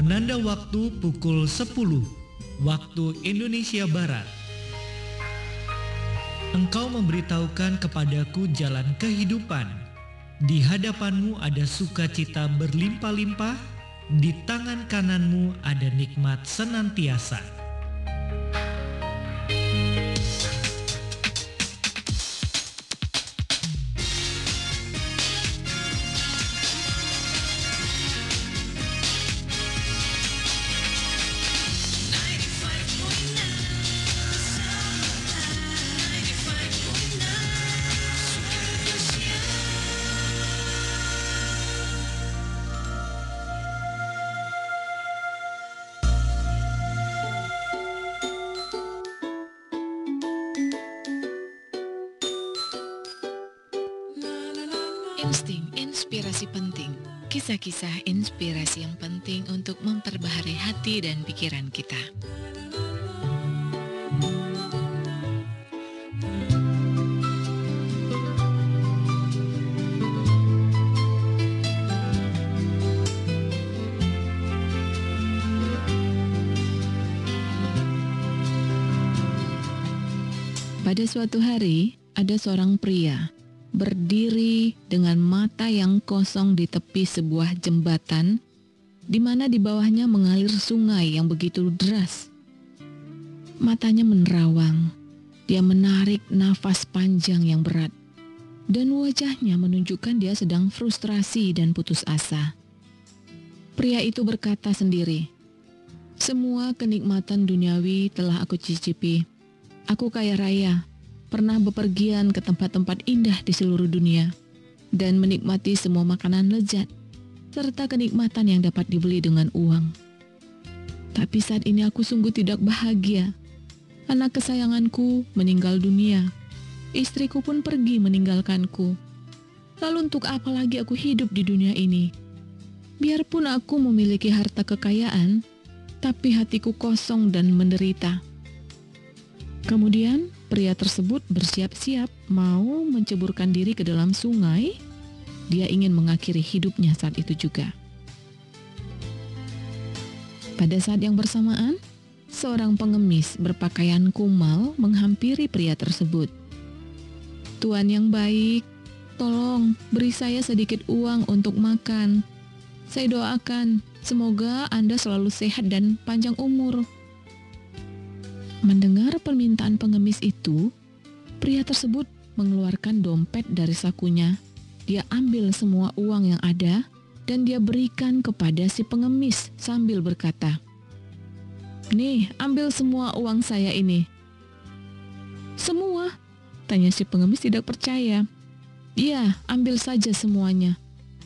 Penanda waktu pukul 10 waktu Indonesia Barat. Engkau memberitahukan kepadaku jalan kehidupan. Di hadapanmu ada sukacita berlimpah-limpah, di tangan kananmu ada nikmat senantiasa. Penting untuk memperbaharui hati dan pikiran kita. Pada suatu hari, ada seorang pria berdiri dengan mata yang kosong di tepi sebuah jembatan, di mana di bawahnya mengalir sungai yang begitu deras. Matanya menerawang, dia menarik nafas panjang yang berat, dan wajahnya menunjukkan dia sedang frustrasi dan putus asa. Pria itu berkata sendiri, "Semua kenikmatan duniawi telah aku cicipi. Aku kaya raya." pernah bepergian ke tempat-tempat indah di seluruh dunia dan menikmati semua makanan lezat serta kenikmatan yang dapat dibeli dengan uang. Tapi saat ini aku sungguh tidak bahagia. Anak kesayanganku meninggal dunia. Istriku pun pergi meninggalkanku. Lalu untuk apa lagi aku hidup di dunia ini? Biarpun aku memiliki harta kekayaan, tapi hatiku kosong dan menderita. Kemudian Pria tersebut bersiap-siap mau menceburkan diri ke dalam sungai. Dia ingin mengakhiri hidupnya saat itu juga. Pada saat yang bersamaan, seorang pengemis berpakaian kumal menghampiri pria tersebut. Tuan yang baik, tolong beri saya sedikit uang untuk makan. Saya doakan semoga Anda selalu sehat dan panjang umur. Mendengar permintaan pengemis itu, pria tersebut mengeluarkan dompet dari sakunya. Dia ambil semua uang yang ada dan dia berikan kepada si pengemis sambil berkata, "Nih, ambil semua uang saya ini." "Semua?" tanya si pengemis tidak percaya. "Iya, ambil saja semuanya.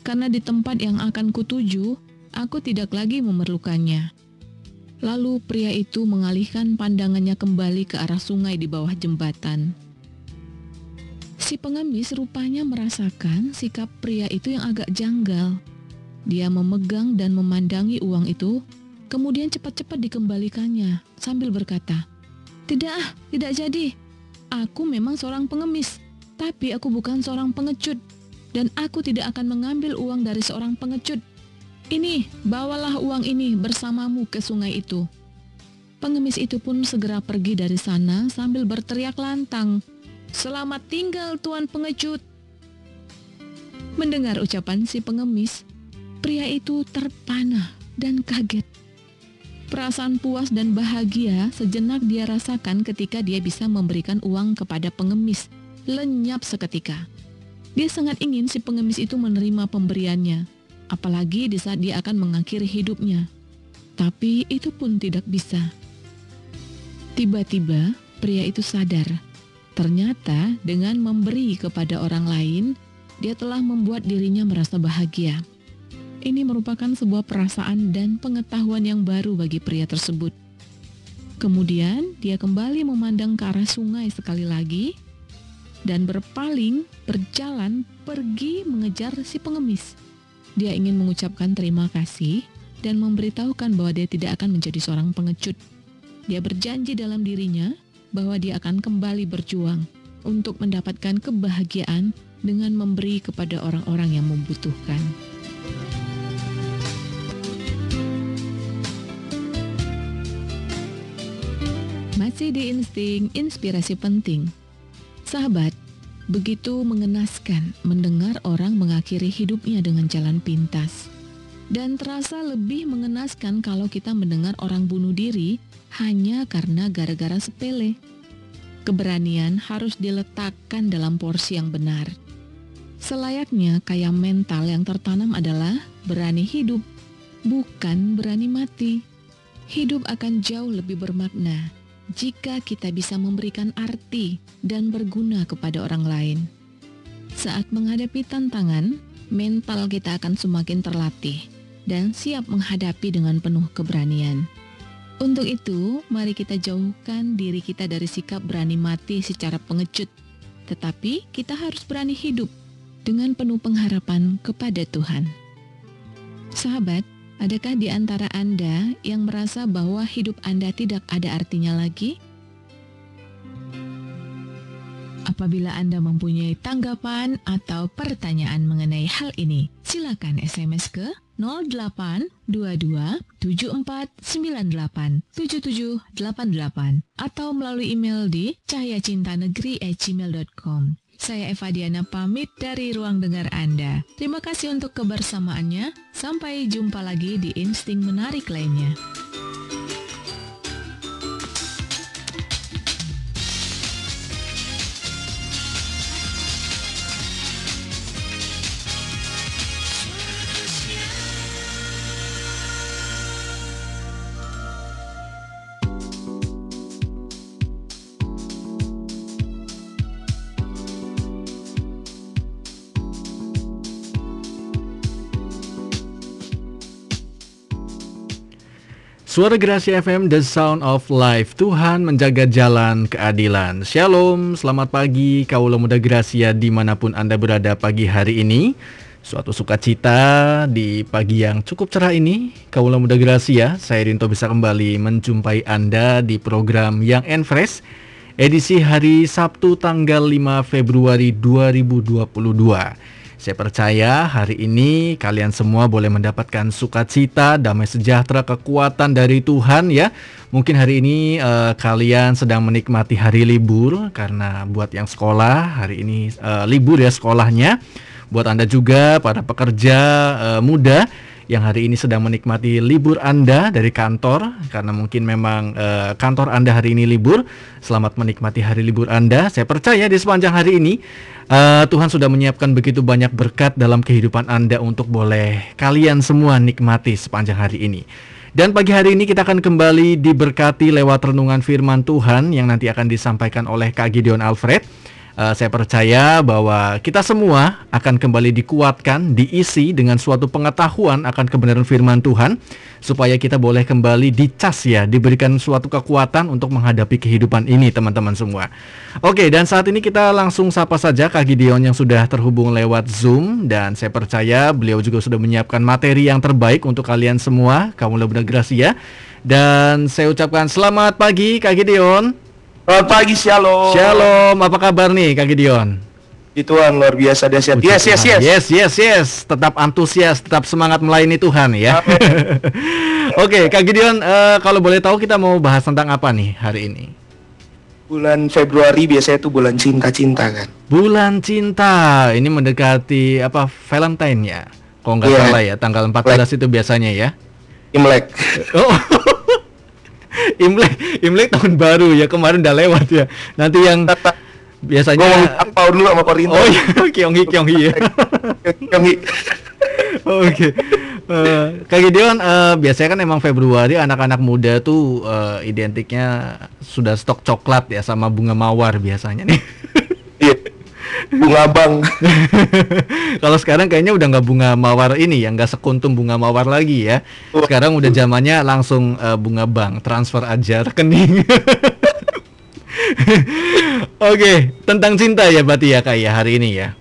Karena di tempat yang akan kutuju, aku tidak lagi memerlukannya." Lalu pria itu mengalihkan pandangannya kembali ke arah sungai di bawah jembatan. Si pengemis rupanya merasakan sikap pria itu yang agak janggal. Dia memegang dan memandangi uang itu, kemudian cepat-cepat dikembalikannya sambil berkata, "Tidak, tidak jadi. Aku memang seorang pengemis, tapi aku bukan seorang pengecut, dan aku tidak akan mengambil uang dari seorang pengecut." Ini, bawalah uang ini bersamamu ke sungai itu. Pengemis itu pun segera pergi dari sana sambil berteriak lantang, Selamat tinggal Tuan Pengecut. Mendengar ucapan si pengemis, pria itu terpana dan kaget. Perasaan puas dan bahagia sejenak dia rasakan ketika dia bisa memberikan uang kepada pengemis, lenyap seketika. Dia sangat ingin si pengemis itu menerima pemberiannya, apalagi di saat dia akan mengakhiri hidupnya. Tapi itu pun tidak bisa. Tiba-tiba pria itu sadar, ternyata dengan memberi kepada orang lain, dia telah membuat dirinya merasa bahagia. Ini merupakan sebuah perasaan dan pengetahuan yang baru bagi pria tersebut. Kemudian dia kembali memandang ke arah sungai sekali lagi dan berpaling berjalan pergi mengejar si pengemis. Dia ingin mengucapkan terima kasih dan memberitahukan bahwa dia tidak akan menjadi seorang pengecut. Dia berjanji dalam dirinya bahwa dia akan kembali berjuang untuk mendapatkan kebahagiaan dengan memberi kepada orang-orang yang membutuhkan. Masih di insting, inspirasi penting. Sahabat, begitu mengenaskan mendengar orang mengakhiri hidupnya dengan jalan pintas. Dan terasa lebih mengenaskan kalau kita mendengar orang bunuh diri hanya karena gara-gara sepele. Keberanian harus diletakkan dalam porsi yang benar. Selayaknya kayak mental yang tertanam adalah berani hidup, bukan berani mati. Hidup akan jauh lebih bermakna jika kita bisa memberikan arti dan berguna kepada orang lain. Saat menghadapi tantangan, mental kita akan semakin terlatih dan siap menghadapi dengan penuh keberanian. Untuk itu, mari kita jauhkan diri kita dari sikap berani mati secara pengecut, tetapi kita harus berani hidup dengan penuh pengharapan kepada Tuhan. Sahabat, Adakah di antara Anda yang merasa bahwa hidup Anda tidak ada artinya lagi? Apabila Anda mempunyai tanggapan atau pertanyaan mengenai hal ini, silakan SMS ke 0822 7498 7788 atau melalui email di cahayacintanegeri@gmail.com. Saya Eva Diana pamit dari ruang dengar Anda. Terima kasih untuk kebersamaannya. Sampai jumpa lagi di Insting Menarik lainnya. Suara Gerasi FM, The Sound of Life. Tuhan menjaga jalan keadilan. Shalom, selamat pagi kaulah muda Gracia di mana pun Anda berada pagi hari ini. Suatu sukacita di pagi yang cukup cerah ini. Kaulah muda Gracia, saya Rinto bisa kembali menjumpai Anda di program Yang Enfresh. Edisi hari Sabtu tanggal 5 Februari 2022. Saya percaya hari ini kalian semua boleh mendapatkan sukacita, damai sejahtera, kekuatan dari Tuhan ya. Mungkin hari ini uh, kalian sedang menikmati hari libur karena buat yang sekolah hari ini uh, libur ya sekolahnya. Buat Anda juga para pekerja uh, muda yang hari ini sedang menikmati libur Anda dari kantor karena mungkin memang uh, kantor Anda hari ini libur. Selamat menikmati hari libur Anda. Saya percaya di sepanjang hari ini uh, Tuhan sudah menyiapkan begitu banyak berkat dalam kehidupan Anda untuk boleh kalian semua nikmati sepanjang hari ini. Dan pagi hari ini kita akan kembali diberkati lewat renungan firman Tuhan yang nanti akan disampaikan oleh Kak Gideon Alfred uh, saya percaya bahwa kita semua akan kembali dikuatkan, diisi dengan suatu pengetahuan akan kebenaran firman Tuhan supaya kita boleh kembali dicas ya, diberikan suatu kekuatan untuk menghadapi kehidupan ini teman-teman semua. Oke, dan saat ini kita langsung sapa saja Kak Gideon yang sudah terhubung lewat Zoom dan saya percaya beliau juga sudah menyiapkan materi yang terbaik untuk kalian semua, kamu lebih Gracia. Dan saya ucapkan selamat pagi Kak Gideon. Selamat pagi, Shalom. Shalom, apa kabar nih Kak Gideon? Di Tuhan luar biasa dahsyat. Yes, yes, yes. Yes, yes, yes. Tetap antusias, tetap semangat melayani Tuhan ya. Oke, okay, Kak Gideon, uh, kalau boleh tahu kita mau bahas tentang apa nih hari ini? Bulan Februari biasanya itu bulan cinta-cinta kan. Bulan cinta. Ini mendekati apa Valentine ya? Kalau nggak yeah. salah ya, tanggal 14 Imlek. itu biasanya ya. Imlek. Oh. Imlek, Imlek tahun baru ya kemarin udah lewat ya. Nanti yang biasanya apa dulu sama Korinto. Oh iya, Kyonghi Kyonghi ya. Kyonghi. Oke. Uh, Kak Gideon, uh, biasanya kan emang Februari anak-anak muda tuh uh, identiknya sudah stok coklat ya sama bunga mawar biasanya nih. Bunga bang. Kalau sekarang kayaknya udah nggak bunga mawar ini ya, nggak sekuntum bunga mawar lagi ya. Sekarang udah zamannya langsung uh, bunga bank, transfer aja rekening. Oke, okay, tentang cinta ya berarti ya kak ya hari ini ya.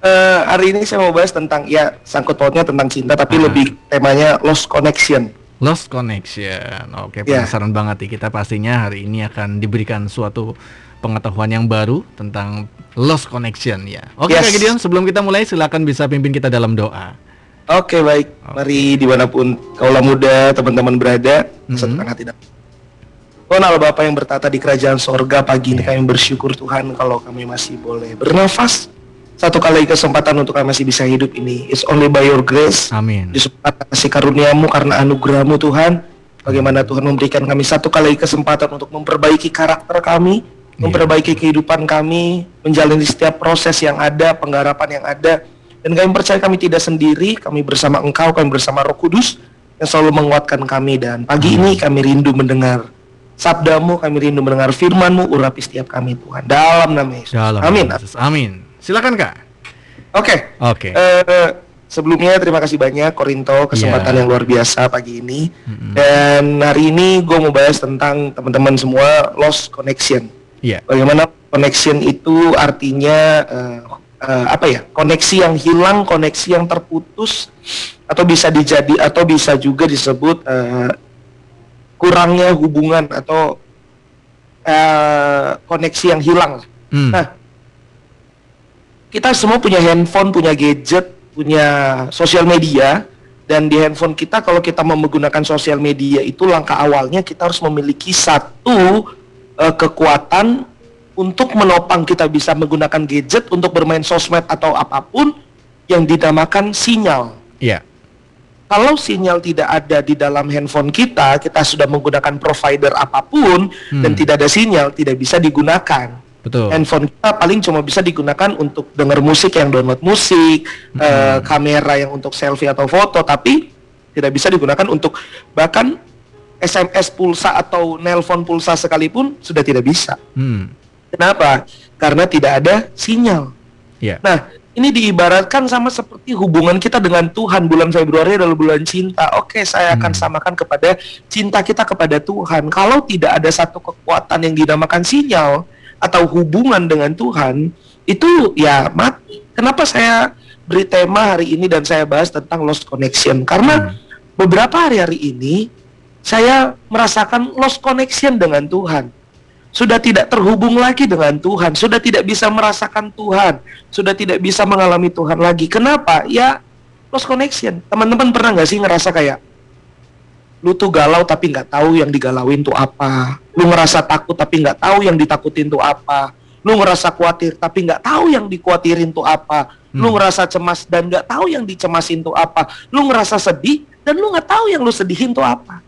Uh, hari ini saya mau bahas tentang ya sangkut pautnya tentang cinta tapi ah. lebih temanya lost connection. Lost connection. Oke, okay, ya. penasaran yeah. banget nih kita pastinya hari ini akan diberikan suatu pengetahuan yang baru tentang lost connection ya. Oke yes. Kak Gideon, sebelum kita mulai silakan bisa pimpin kita dalam doa. Oke baik, okay. mari di mana pun kaulah muda teman-teman berada, mm -hmm. hati dan Tuhan Allah Bapa yang bertata di kerajaan sorga pagi ini kami bersyukur Tuhan kalau kami masih boleh bernafas satu kali kesempatan untuk kami masih bisa hidup ini It's only by your grace Amin. disempatkan kasih karuniamu karena anugerahmu Tuhan bagaimana Tuhan memberikan kami satu kali kesempatan untuk memperbaiki karakter kami memperbaiki kehidupan kami menjalani setiap proses yang ada penggarapan yang ada. Dan kami percaya kami tidak sendiri kami bersama engkau kami bersama roh kudus yang selalu menguatkan kami. Dan pagi ini kami rindu mendengar sabdamu kami rindu mendengar firmanmu urapi setiap kami Tuhan. Dalam nama Yesus. Dalam amin. Yesus. Amin. Silakan Kak. oke. Oke. Eh, sebelumnya terima kasih banyak Korinto kesempatan Iya. yang luar biasa pagi ini. Dan hari ini gue mau bahas tentang teman-teman semua lost connection Iya. bagaimana connection itu artinya eh, eh, apa ya koneksi yang hilang koneksi yang terputus atau bisa dijadi atau bisa juga disebut eh, kurangnya hubungan atau eh, koneksi yang hilang Hmm. Nah, kita semua punya handphone, punya gadget, punya sosial media, dan di handphone kita kalau kita mau menggunakan sosial media itu langkah awalnya kita harus memiliki satu eh, kekuatan untuk menopang kita bisa menggunakan gadget untuk bermain sosmed atau apa pun yang dinamakan sinyal. Iya. Kalau sinyal tidak ada di dalam handphone kita, kita sudah menggunakan provider apa pun dan Hmm. tidak ada sinyal, tidak bisa digunakan Betul. handphone kita paling cuma bisa digunakan untuk dengar musik yang download musik, eh, kamera yang untuk selfie atau foto, tapi tidak bisa digunakan untuk bahkan SMS pulsa atau nelpon pulsa sekalipun sudah tidak bisa. Hmm. Kenapa? Karena tidak ada sinyal. Iya. Nah, ini diibaratkan sama seperti hubungan kita dengan Tuhan. Bulan Februari adalah bulan cinta. Oke, saya akan Hmm. samakan kepada cinta kita kepada Tuhan. Kalau tidak ada satu kekuatan yang dinamakan sinyal atau hubungan dengan Tuhan, itu ya mati. Kenapa saya beri tema hari ini dan saya bahas tentang lost connection? Karena beberapa hari-hari ini saya merasakan lost connection dengan Tuhan sudah tidak terhubung lagi dengan Tuhan, sudah tidak bisa merasakan Tuhan, sudah tidak bisa mengalami Tuhan lagi. Kenapa? Ya lost connection. Teman-teman pernah nggak sih ngerasa kayak lu tuh galau tapi nggak tahu yang digalauin tuh apa, lu ngerasa takut tapi nggak tahu yang ditakutin tuh apa, lu ngerasa khawatir tapi nggak tahu yang dikhawatirin tuh apa, lu Hmm. ngerasa cemas dan nggak tahu yang dicemasin tuh apa, lu ngerasa sedih dan lu nggak tahu yang lu sedihin tuh apa.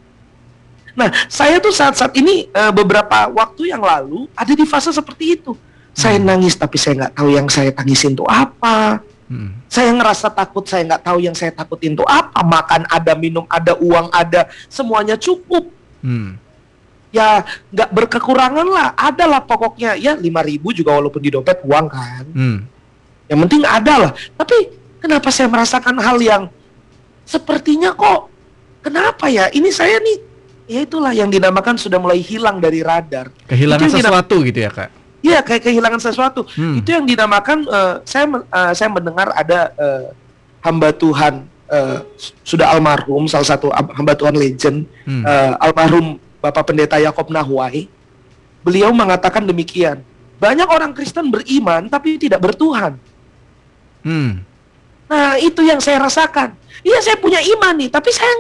Nah, saya tuh saat-saat ini eh, beberapa waktu yang lalu ada di fase seperti itu. Saya nangis tapi saya nggak tahu yang saya tangisin tuh apa. Hmm. Saya ngerasa takut, saya nggak tahu yang saya takutin tuh apa. Makan ada, minum ada, uang ada, semuanya cukup. Hmm. Ya nggak berkekurangan lah, ada lah pokoknya. Ya 5000 juga walaupun di dompet uang kan. Hmm. Yang penting ada lah. Tapi kenapa saya merasakan hal yang sepertinya kok kenapa ya? Ini saya nih ya itulah yang dinamakan sudah mulai hilang dari radar. Kehilangan sesuatu gitu ya kak. Iya kayak kehilangan sesuatu. Hmm. Itu yang dinamakan eh, saya eh, saya mendengar ada eh, hamba Tuhan s- sudah almarhum salah satu hamba Tuhan legend Hmm. eh, almarhum Bapak Pendeta Yakob Nahwai. Beliau mengatakan demikian. Banyak orang Kristen beriman tapi tidak bertuhan. Hmm. Nah, itu yang saya rasakan. Iya, saya punya iman nih, tapi saya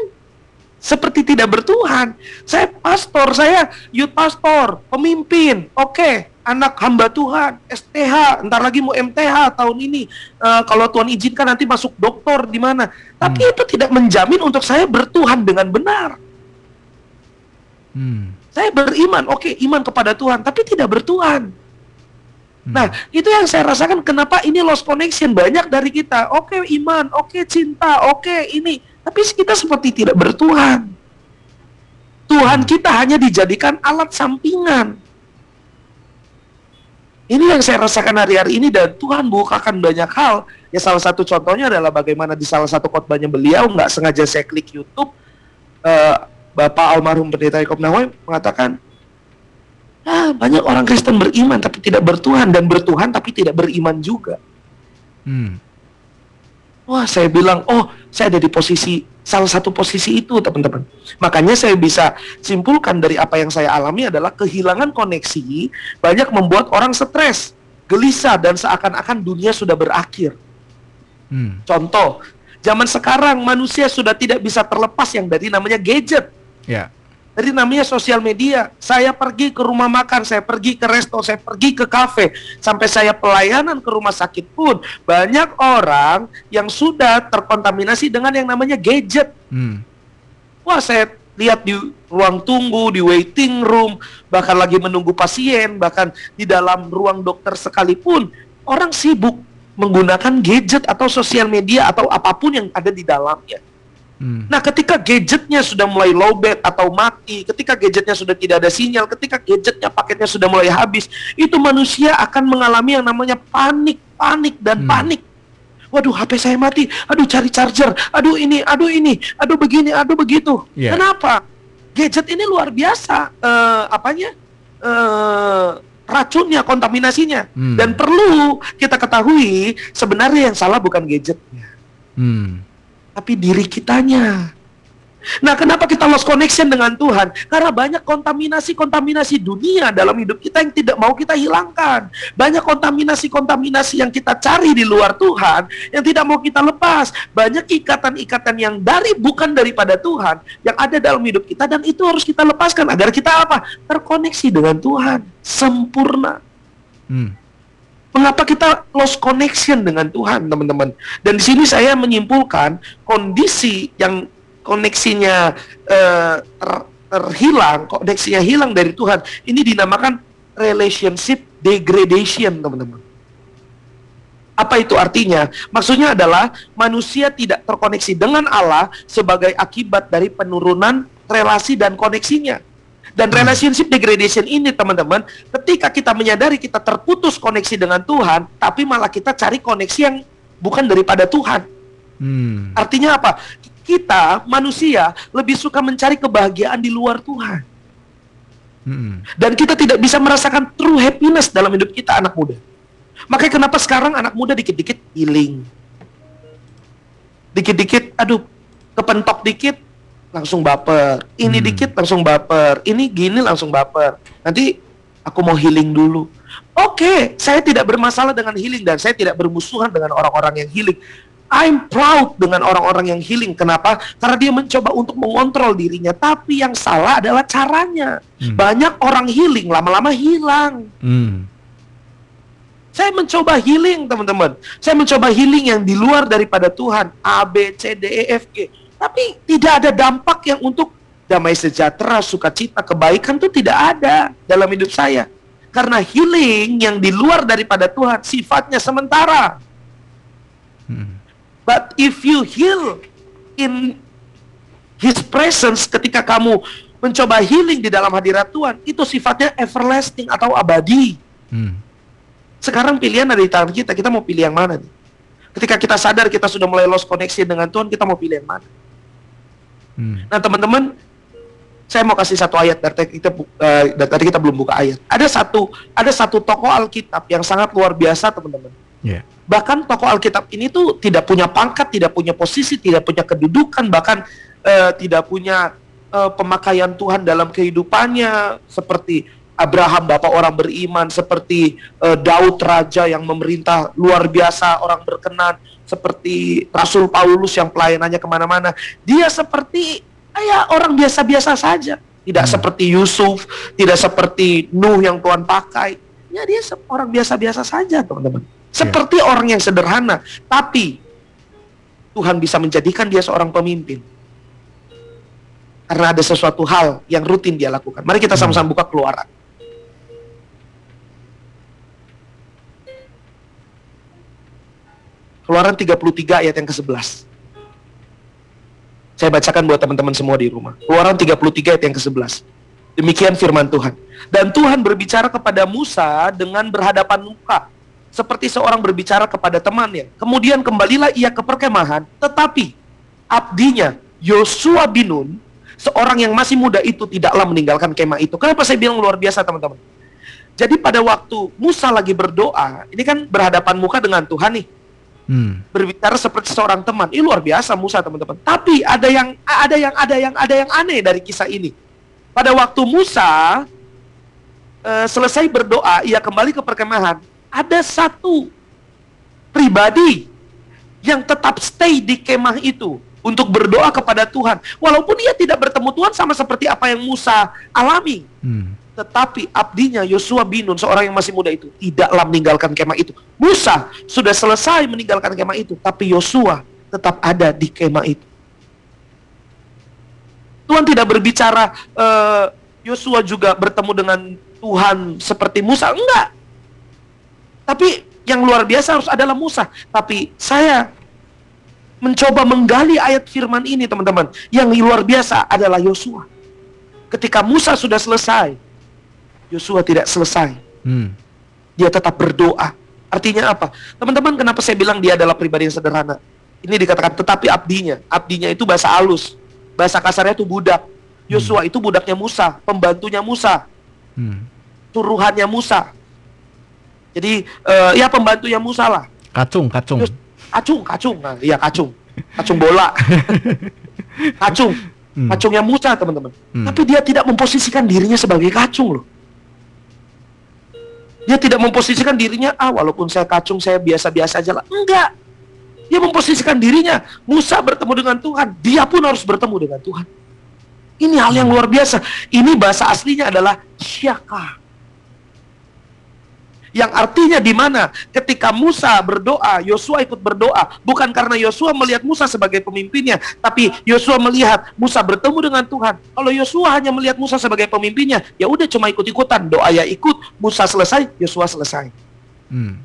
seperti tidak bertuhan. Saya pastor, saya youth pastor, pemimpin. Oke, anak hamba Tuhan, STH, ntar lagi mau MTH tahun ini. Eh, kalau Tuhan izinkan nanti masuk doktor di mana. Tapi itu tidak menjamin untuk saya bertuhan dengan benar. Hmm. Saya beriman, oke, iman kepada Tuhan, tapi tidak bertuhan. Hmm. Nah, itu yang saya rasakan kenapa ini lost connection banyak dari kita. Oke, iman, oke, cinta, oke, ini. Tapi kita seperti tidak bertuhan. Tuhan kita hanya dijadikan alat sampingan. Ini yang saya rasakan hari-hari ini dan Tuhan bukakan banyak hal. Ya salah satu contohnya adalah bagaimana di salah satu khotbahnya beliau nggak sengaja saya klik YouTube eh, Bapak almarhum pendeta Yakob Nahwai mengatakan Ah, banyak orang Kristen beriman tapi tidak bertuhan dan bertuhan tapi tidak beriman juga. Hmm. Wah, saya bilang, oh, saya ada di posisi salah satu posisi itu, teman-teman. Makanya saya bisa simpulkan dari apa yang saya alami adalah kehilangan koneksi banyak membuat orang stres, gelisah dan seakan-akan dunia sudah berakhir. Hmm. Contoh, zaman sekarang manusia sudah tidak bisa terlepas yang dari namanya gadget. Ya. Jadi namanya sosial media. Saya pergi ke rumah makan, saya pergi ke resto, saya pergi ke kafe, sampai saya pelayanan ke rumah sakit pun banyak orang yang sudah terkontaminasi dengan yang namanya gadget. Hmm. Wah, saya lihat di ruang tunggu, di waiting room, bahkan lagi menunggu pasien, bahkan di dalam ruang dokter sekalipun, orang sibuk menggunakan gadget atau sosial media atau apa pun yang ada di dalamnya. Hmm. Nah, ketika gadgetnya sudah mulai lowbat atau mati, ketika gadgetnya sudah tidak ada sinyal, ketika gadgetnya paketnya sudah mulai habis, itu manusia akan mengalami yang namanya panik, panik dan Hmm. panik. Waduh, HP saya mati. Aduh, cari charger. Aduh, ini, aduh ini, aduh begini, aduh begitu. Iya. Kenapa? Gadget ini luar biasa. eh apanya? eh racunnya, kontaminasinya. Hmm. Dan perlu kita ketahui sebenarnya yang salah bukan gadgetnya Hmm. Tapi diri kitanya. Nah, kenapa kita lost connection dengan Tuhan? Karena banyak kontaminasi-kontaminasi dunia dalam hidup kita yang tidak mau kita hilangkan. Banyak kontaminasi-kontaminasi yang kita cari di luar Tuhan yang tidak mau kita lepas. Banyak ikatan-ikatan yang dari bukan daripada Tuhan yang ada dalam hidup kita dan itu harus kita lepaskan agar kita apa? Terkoneksi dengan Tuhan, sempurna. Hmm. Mengapa kita lost connection dengan Tuhan, teman-teman? Dan di sini saya menyimpulkan kondisi yang koneksinya eh, ter- terhilang, koneksinya hilang dari Tuhan, ini dinamakan relationship degradation, teman-teman. Apa itu artinya? Maksudnya adalah manusia tidak terkoneksi dengan Allah sebagai akibat dari penurunan relasi dan koneksinya. Dan relationship degradation ini teman-teman, ketika kita menyadari kita terputus koneksi dengan Tuhan, tapi malah kita cari koneksi yang bukan daripada Tuhan. Hmm. Artinya apa? Kita manusia lebih suka mencari kebahagiaan di luar Tuhan. Hmm. Dan kita tidak bisa merasakan true happiness dalam hidup kita anak muda. Makanya kenapa sekarang anak muda dikit-dikit healing. Dikit-dikit, aduh, kepentok dikit, langsung baper. Ini Hmm. dikit langsung baper. Ini gini langsung baper. Nanti aku mau healing dulu. Oke, saya tidak bermasalah dengan healing dan saya tidak bermusuhan dengan orang-orang yang healing. I'm proud dengan orang-orang yang healing. Kenapa? Karena dia mencoba untuk mengontrol dirinya. Tapi yang salah adalah caranya. Hmm. Banyak orang healing, lama-lama hilang. Hmm. Saya mencoba healing, teman-teman. Saya mencoba healing yang di luar daripada Tuhan. A, B, C, D, E, F, G. Tapi tidak ada dampak yang untuk damai sejahtera, sukacita, kebaikan itu tidak ada dalam hidup saya. Karena healing yang di luar daripada Tuhan sifatnya sementara. Hmm. But if you heal in His presence ketika kamu mencoba healing di dalam hadirat Tuhan, itu sifatnya everlasting atau abadi. Hmm. Sekarang pilihan ada di tangan kita. Kita mau pilih yang mana nih? Ketika kita sadar kita sudah mulai lost connection dengan Tuhan, kita mau pilih yang mana? Hmm. Nah, teman-teman, saya mau kasih satu ayat dari kita eh, dari tadi kita belum buka ayat. Ada satu ada satu tokoh Alkitab yang sangat luar biasa, teman-teman. Ya. Bahkan tokoh Alkitab ini tuh tidak punya pangkat, tidak punya posisi, tidak punya kedudukan, bahkan eh, tidak punya eh, pemakaian Tuhan dalam kehidupannya seperti Abraham bapak orang beriman, seperti eh, Daud raja yang memerintah luar biasa, orang berkenan, seperti Rasul Paulus yang pelayanannya ke mana-mana. Dia seperti ya orang biasa-biasa saja, tidak Hmm. seperti Yusuf, tidak seperti Nuh yang Tuhan pakai. Ya dia orang biasa-biasa saja, teman-teman. Seperti orang yang sederhana, tapi Tuhan bisa menjadikan dia seorang pemimpin. Karena ada sesuatu hal yang rutin dia lakukan. Mari kita sama-sama buka keluaran. Keluaran 33 ayat yang ke-11. Saya bacakan buat teman-teman semua di rumah. Keluaran 33 ayat yang ke-11. Demikian firman Tuhan. Dan Tuhan berbicara kepada Musa dengan berhadapan muka. Seperti seorang berbicara kepada temannya. Kemudian kembalilah ia ke perkemahan. Tetapi abdinya Yosua bin Nun, seorang yang masih muda itu tidaklah meninggalkan kemah itu. Kenapa saya bilang luar biasa teman-teman? Jadi pada waktu Musa lagi berdoa, ini kan berhadapan muka dengan Tuhan nih Hmm. berbicara seperti seorang teman. Ini luar biasa Musa teman-teman. Tapi ada yang ada yang ada yang ada yang aneh dari kisah ini. Pada waktu Musa eh, selesai berdoa, ia kembali ke perkemahan. Ada satu pribadi yang tetap stay di kemah itu. untuk berdoa kepada Tuhan. Walaupun ia tidak bertemu Tuhan sama seperti apa yang Musa alami. Hmm. Tetapi abdinya Yosua bin Nun, seorang yang masih muda itu, tidaklah meninggalkan kemah itu. Musa sudah selesai meninggalkan kemah itu, tapi Yosua tetap ada di kemah itu. Tuhan tidak berbicara eh, Yosua juga bertemu dengan Tuhan seperti Musa, enggak. Tapi yang luar biasa harus adalah Musa. Tapi saya mencoba menggali ayat firman ini, teman-teman. Yang luar biasa adalah Yosua. Ketika Musa sudah selesai, Yosua tidak selesai. Hmm. Dia tetap berdoa. Artinya apa? Teman-teman, kenapa saya bilang dia adalah pribadi yang sederhana? Ini dikatakan tetapi abdinya. Abdinya itu bahasa halus. Bahasa kasarnya itu budak. Yosua itu budaknya Musa, pembantunya Musa, Hmm. suruhannya Musa. Jadi eh, ya pembantunya Musa lah. Kacung, kacung. Yos- Kacung, kacung. Nah, iya kacung. Kacung bola. kacung. Hmm. Kacungnya Musa, teman-teman. Hmm. Tapi dia tidak memposisikan dirinya sebagai kacung loh. Dia tidak memposisikan dirinya, ah walaupun saya kacung, saya biasa-biasa aja lah. Enggak. Dia memposisikan dirinya. Musa bertemu dengan Tuhan, dia pun harus bertemu dengan Tuhan. Ini hal yang luar biasa. Ini bahasa aslinya adalah syaka. Yang artinya di mana ketika Musa berdoa, Yosua ikut berdoa, bukan karena Yosua melihat Musa sebagai pemimpinnya, tapi Yosua melihat Musa bertemu dengan Tuhan. Kalau Yosua hanya melihat Musa sebagai pemimpinnya, ya udah cuma ikut-ikutan, doa ya ikut, Musa selesai, Yosua selesai. Hmm.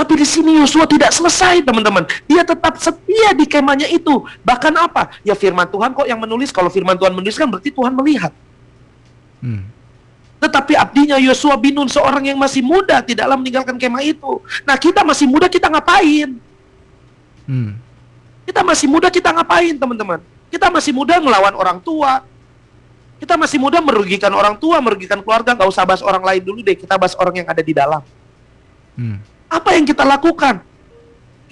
Tapi di sini Yosua tidak selesai, teman-teman. Dia tetap setia di kemahnya itu. Bahkan apa? Ya firman Tuhan kok yang menulis. Kalau firman Tuhan menuliskan berarti Tuhan melihat. Hmm. Tetapi abdinya Yosua bin Nun seorang yang masih muda tidaklah meninggalkan kemah itu. Nah, kita masih muda kita ngapain? Hmm. Kita masih muda kita ngapain, teman-teman? Kita masih muda ngelawan orang tua. Kita masih muda merugikan orang tua, merugikan keluarga. Gak usah bahas orang lain dulu deh. Kita bahas orang yang ada di dalam. Hmm. Apa yang kita lakukan?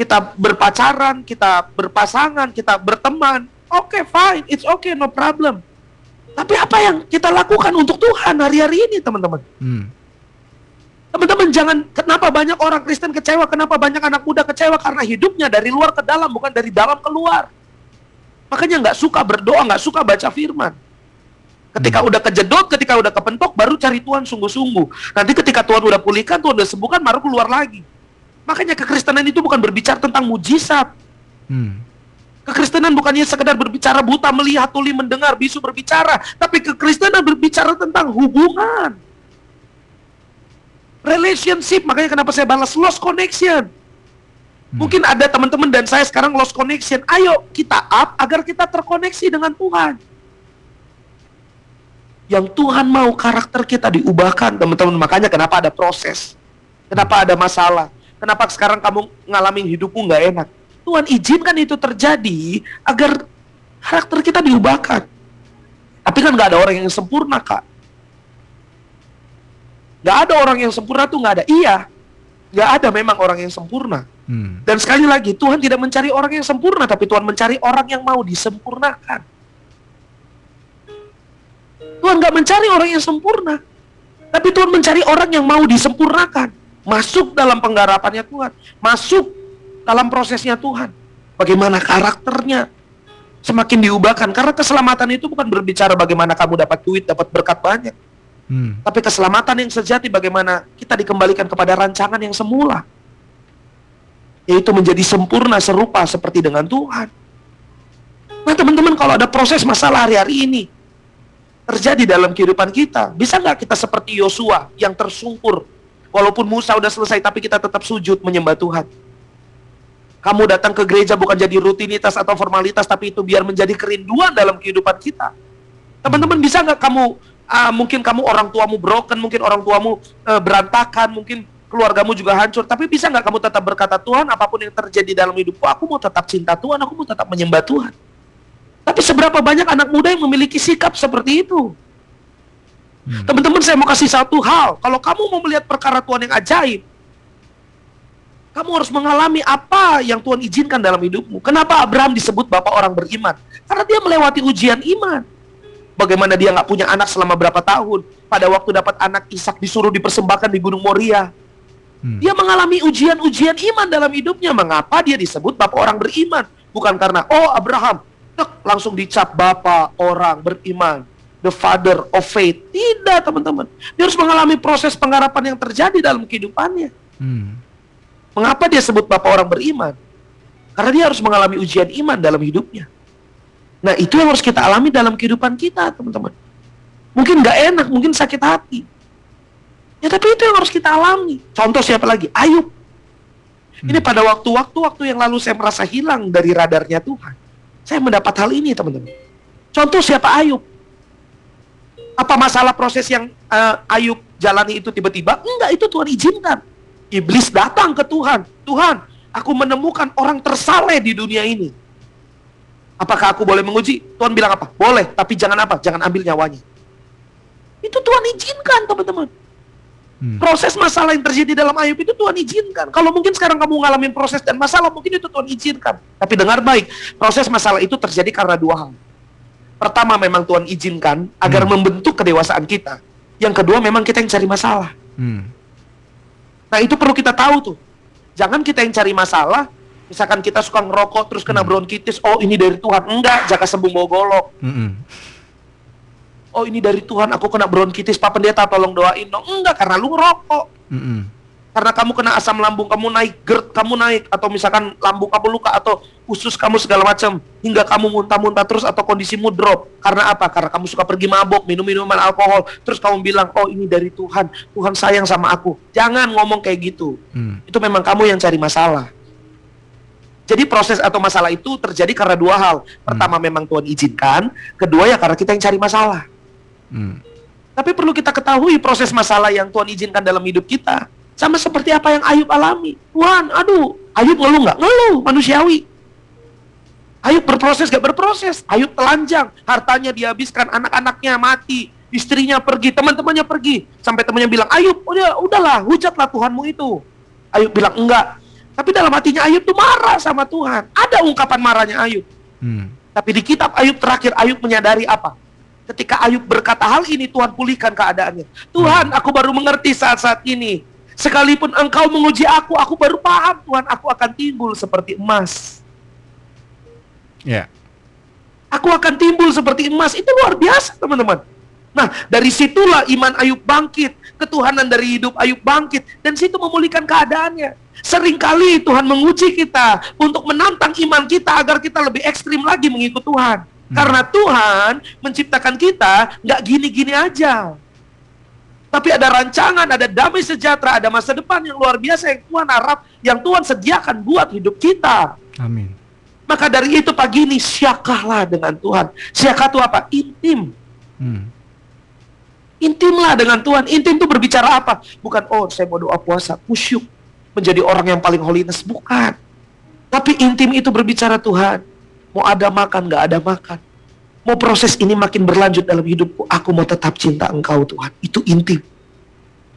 Kita berpacaran, kita berpasangan, kita berteman. Oke, fine. It's okay, no problem. Tapi apa yang kita lakukan untuk Tuhan hari-hari ini, teman-teman? Hmm. Teman-teman jangan kenapa banyak orang Kristen kecewa, kenapa banyak anak muda kecewa karena hidupnya dari luar ke dalam bukan dari dalam keluar. Makanya nggak suka berdoa, nggak suka baca firman. Ketika udah kejedot, ketika udah kepentok, baru cari Tuhan sungguh-sungguh. Nanti ketika Tuhan udah pulihkan, Tuhan udah sembuhkan, baru keluar lagi. Makanya kekristenan itu bukan berbicara tentang mujizat. Hmm. Kekristenan bukannya sekedar berbicara buta melihat, tuli mendengar, bisu berbicara, tapi kekristenan berbicara tentang hubungan. Relationship, makanya kenapa saya balas lost connection. Mungkin ada teman-teman dan saya sekarang lost connection. Ayo kita up agar kita terkoneksi dengan Tuhan. Yang Tuhan mau karakter kita diubahkan, teman-teman. Makanya kenapa ada proses. Kenapa ada masalah. Kenapa sekarang kamu ngalamin hidupmu nggak enak. Tuhan izinkan itu terjadi agar karakter kita diubahkan. Tapi kan nggak ada orang yang sempurna, Kak. Nggak ada orang yang sempurna tuh nggak ada. Iya, nggak ada memang orang yang sempurna. Hmm. Dan sekali lagi, Tuhan tidak mencari orang yang sempurna, tapi Tuhan mencari orang yang mau disempurnakan. Tuhan nggak mencari orang yang sempurna, tapi Tuhan mencari orang yang mau disempurnakan. Masuk dalam penggarapannya Tuhan, masuk dalam prosesnya Tuhan. Bagaimana karakternya semakin diubahkan. Karena keselamatan itu bukan berbicara bagaimana kamu dapat duit, dapat berkat banyak. Hmm. Tapi keselamatan yang sejati bagaimana kita dikembalikan kepada rancangan yang semula. Yaitu menjadi sempurna serupa seperti dengan Tuhan. Nah teman-teman kalau ada proses masalah hari-hari ini terjadi dalam kehidupan kita, bisa nggak kita seperti Yosua yang tersungkur, walaupun Musa udah selesai tapi kita tetap sujud menyembah Tuhan. Kamu datang ke gereja bukan jadi rutinitas atau formalitas, tapi itu biar menjadi kerinduan dalam kehidupan kita. Teman-teman bisa nggak kamu, ah, mungkin kamu orang tuamu broken, mungkin orang tuamu eh, berantakan, mungkin keluargamu juga hancur, tapi bisa nggak kamu tetap berkata Tuhan, apa pun yang terjadi dalam hidupku, aku mau tetap cinta Tuhan, aku mau tetap menyembah Tuhan. Tapi seberapa banyak anak muda yang memiliki sikap seperti itu? Hmm. Teman-teman saya mau kasih satu hal, kalau kamu mau melihat perkara Tuhan yang ajaib, kamu harus mengalami apa yang Tuhan izinkan dalam hidupmu. Kenapa Abraham disebut bapak orang beriman? Karena dia melewati ujian iman. Bagaimana dia nggak punya anak selama berapa tahun? Pada waktu dapat anak Ishak disuruh dipersembahkan di Gunung Moria. Hmm. Dia mengalami ujian-ujian iman dalam hidupnya. Mengapa dia disebut bapak orang beriman? Bukan karena, oh Abraham, tek, langsung dicap Bapak orang beriman. The father of faith. Tidak teman-teman. Dia harus mengalami proses pengharapan yang terjadi dalam kehidupannya. Hmm. Mengapa dia sebut Bapak orang beriman? Karena dia harus mengalami ujian iman dalam hidupnya. Nah itu yang harus kita alami dalam kehidupan kita teman-teman. Mungkin nggak enak, mungkin sakit hati. Ya tapi itu yang harus kita alami. Contoh siapa lagi? Ayub. Ini pada waktu-waktu waktu yang lalu saya merasa hilang dari radarnya Tuhan. Saya mendapat hal ini teman-teman. Contoh siapa Ayub? Apa masalah proses yang uh, Ayub jalani itu tiba-tiba? Enggak, itu Tuhan izinkan. Iblis datang ke Tuhan. Tuhan, aku menemukan orang tersaleh di dunia ini. Apakah aku boleh menguji? Tuhan bilang apa? Boleh, tapi jangan apa? Jangan ambil nyawanya. Itu Tuhan izinkan, teman-teman. Hmm. Proses masalah yang terjadi dalam Ayub itu Tuhan izinkan. Kalau mungkin sekarang kamu ngalamin proses dan masalah, mungkin itu Tuhan izinkan. Tapi dengar baik, proses masalah itu terjadi karena dua hal. Pertama, memang Tuhan izinkan agar hmm. membentuk kedewasaan kita. Yang kedua, memang kita yang cari masalah. Hmm. Nah, itu perlu kita tahu tuh. Jangan kita yang cari masalah, misalkan kita suka ngerokok terus kena hmm. bronkitis, oh ini dari Tuhan. Enggak, jaka sembuh mau golok. Hmm oh ini dari Tuhan aku kena bronkitis pak pendeta tolong doain dong enggak karena lu ngerokok mm -hmm. Karena kamu kena asam lambung kamu naik GERD kamu naik atau misalkan lambung kamu luka atau usus kamu segala macam hingga kamu muntah-muntah terus atau kondisimu drop karena apa karena kamu suka pergi mabok minum minuman alkohol terus kamu bilang oh ini dari Tuhan Tuhan sayang sama aku jangan ngomong kayak gitu mm. itu memang kamu yang cari masalah jadi proses atau masalah itu terjadi karena dua hal. Pertama hmm. memang Tuhan izinkan, kedua ya karena kita yang cari masalah. Hmm. Tapi perlu kita ketahui proses masalah yang Tuhan izinkan dalam hidup kita. Sama seperti apa yang Ayub alami. Tuhan, aduh, Ayub ngeluh nggak? Ngeluh, manusiawi. Ayub berproses gak berproses. Ayub telanjang, hartanya dihabiskan, anak-anaknya mati, istrinya pergi, teman-temannya pergi. Sampai temannya bilang, Ayub, udah, udahlah, hujatlah Tuhanmu itu. Ayub bilang, enggak. Tapi dalam hatinya Ayub tuh marah sama Tuhan. Ada ungkapan marahnya Ayub. Hmm. Tapi di kitab Ayub terakhir, Ayub menyadari apa? Ketika Ayub berkata hal ini, Tuhan pulihkan keadaannya. Tuhan, aku baru mengerti saat-saat ini. Sekalipun engkau menguji aku, aku baru paham Tuhan, aku akan timbul seperti emas. Ya. Yeah. Aku akan timbul seperti emas. Itu luar biasa, teman-teman. Nah, dari situlah iman Ayub bangkit, ketuhanan dari hidup Ayub bangkit, dan situ memulihkan keadaannya. Seringkali Tuhan menguji kita untuk menantang iman kita agar kita lebih ekstrim lagi mengikut Tuhan. Hmm. Karena Tuhan menciptakan kita nggak gini-gini aja. Tapi ada rancangan, ada damai sejahtera, ada masa depan yang luar biasa yang Tuhan harap, yang Tuhan sediakan buat hidup kita. Amin. Maka dari itu pagi ini siakahlah dengan Tuhan. Siakah itu apa? Intim. Hmm. Intimlah dengan Tuhan. Intim itu berbicara apa? Bukan, oh saya mau doa puasa, kusyuk. Menjadi orang yang paling holiness. Bukan. Tapi intim itu berbicara Tuhan Mau ada makan, nggak ada makan. Mau proses ini makin berlanjut dalam hidupku, aku mau tetap cinta engkau Tuhan. Itu intim.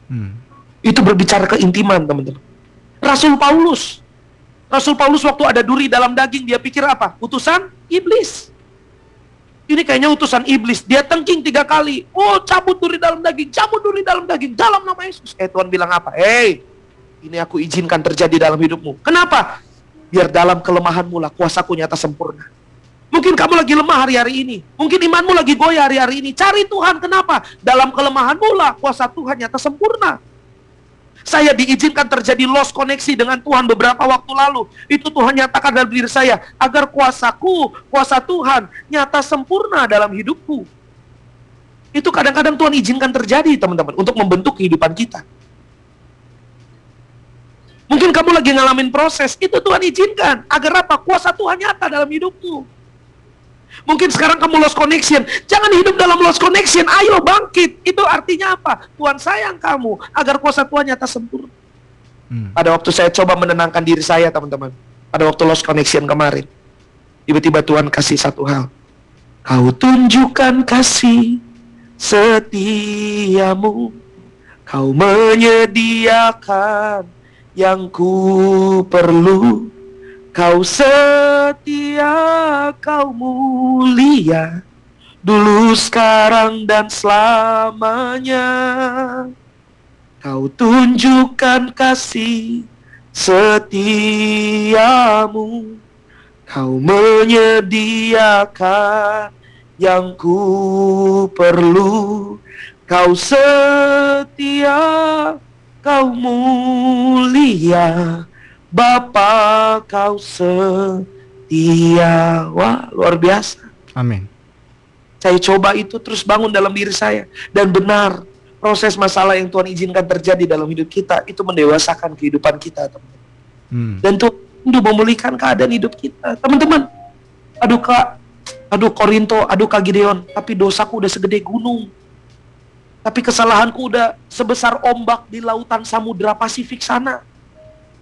Hmm. Itu berbicara keintiman teman-teman. Rasul Paulus. Rasul Paulus waktu ada duri dalam daging, dia pikir apa? Utusan iblis. Ini kayaknya utusan iblis. Dia tengking tiga kali. Oh, cabut duri dalam daging, cabut duri dalam daging. Dalam nama Yesus. Eh, Tuhan bilang apa? Hei, ini aku izinkan terjadi dalam hidupmu. Kenapa? Biar dalam kelemahanmu lah kuasaku nyata sempurna. Mungkin kamu lagi lemah hari-hari ini. Mungkin imanmu lagi goyah hari-hari ini. Cari Tuhan. Kenapa? Dalam kelemahanmu lah kuasa Tuhan nyata sempurna. Saya diizinkan terjadi lost koneksi dengan Tuhan beberapa waktu lalu. Itu Tuhan nyatakan dalam diri saya. Agar kuasaku, kuasa Tuhan nyata sempurna dalam hidupku. Itu kadang-kadang Tuhan izinkan terjadi teman-teman. Untuk membentuk kehidupan kita. Mungkin kamu lagi ngalamin proses, itu Tuhan izinkan. Agar apa? Kuasa Tuhan nyata dalam hidupmu. Mungkin sekarang kamu lost connection. Jangan hidup dalam lost connection. Ayo bangkit. Itu artinya apa? Tuhan sayang kamu. Agar kuasa Tuhan nyata sempurna. Hmm. Pada waktu saya coba menenangkan diri saya, teman-teman. Pada waktu lost connection kemarin. Tiba-tiba Tuhan kasih satu hal. Kau tunjukkan kasih setiamu. Kau menyediakan yang ku perlu Kau setia, kau mulia Dulu, sekarang, dan selamanya Kau tunjukkan kasih setiamu Kau menyediakan yang ku perlu. Kau setia, kau mulia. Bapa kau setia. Wah, luar biasa. Amin. Saya coba itu terus bangun dalam diri saya. Dan benar, proses masalah yang Tuhan izinkan terjadi dalam hidup kita, itu mendewasakan kehidupan kita, teman. Hmm. Dan Tuhan untuk memulihkan keadaan hidup kita. Teman-teman, aduh kak, aduh Korinto, aduh kak Gideon, tapi dosaku udah segede gunung. Tapi kesalahanku udah sebesar ombak di lautan samudera Pasifik sana.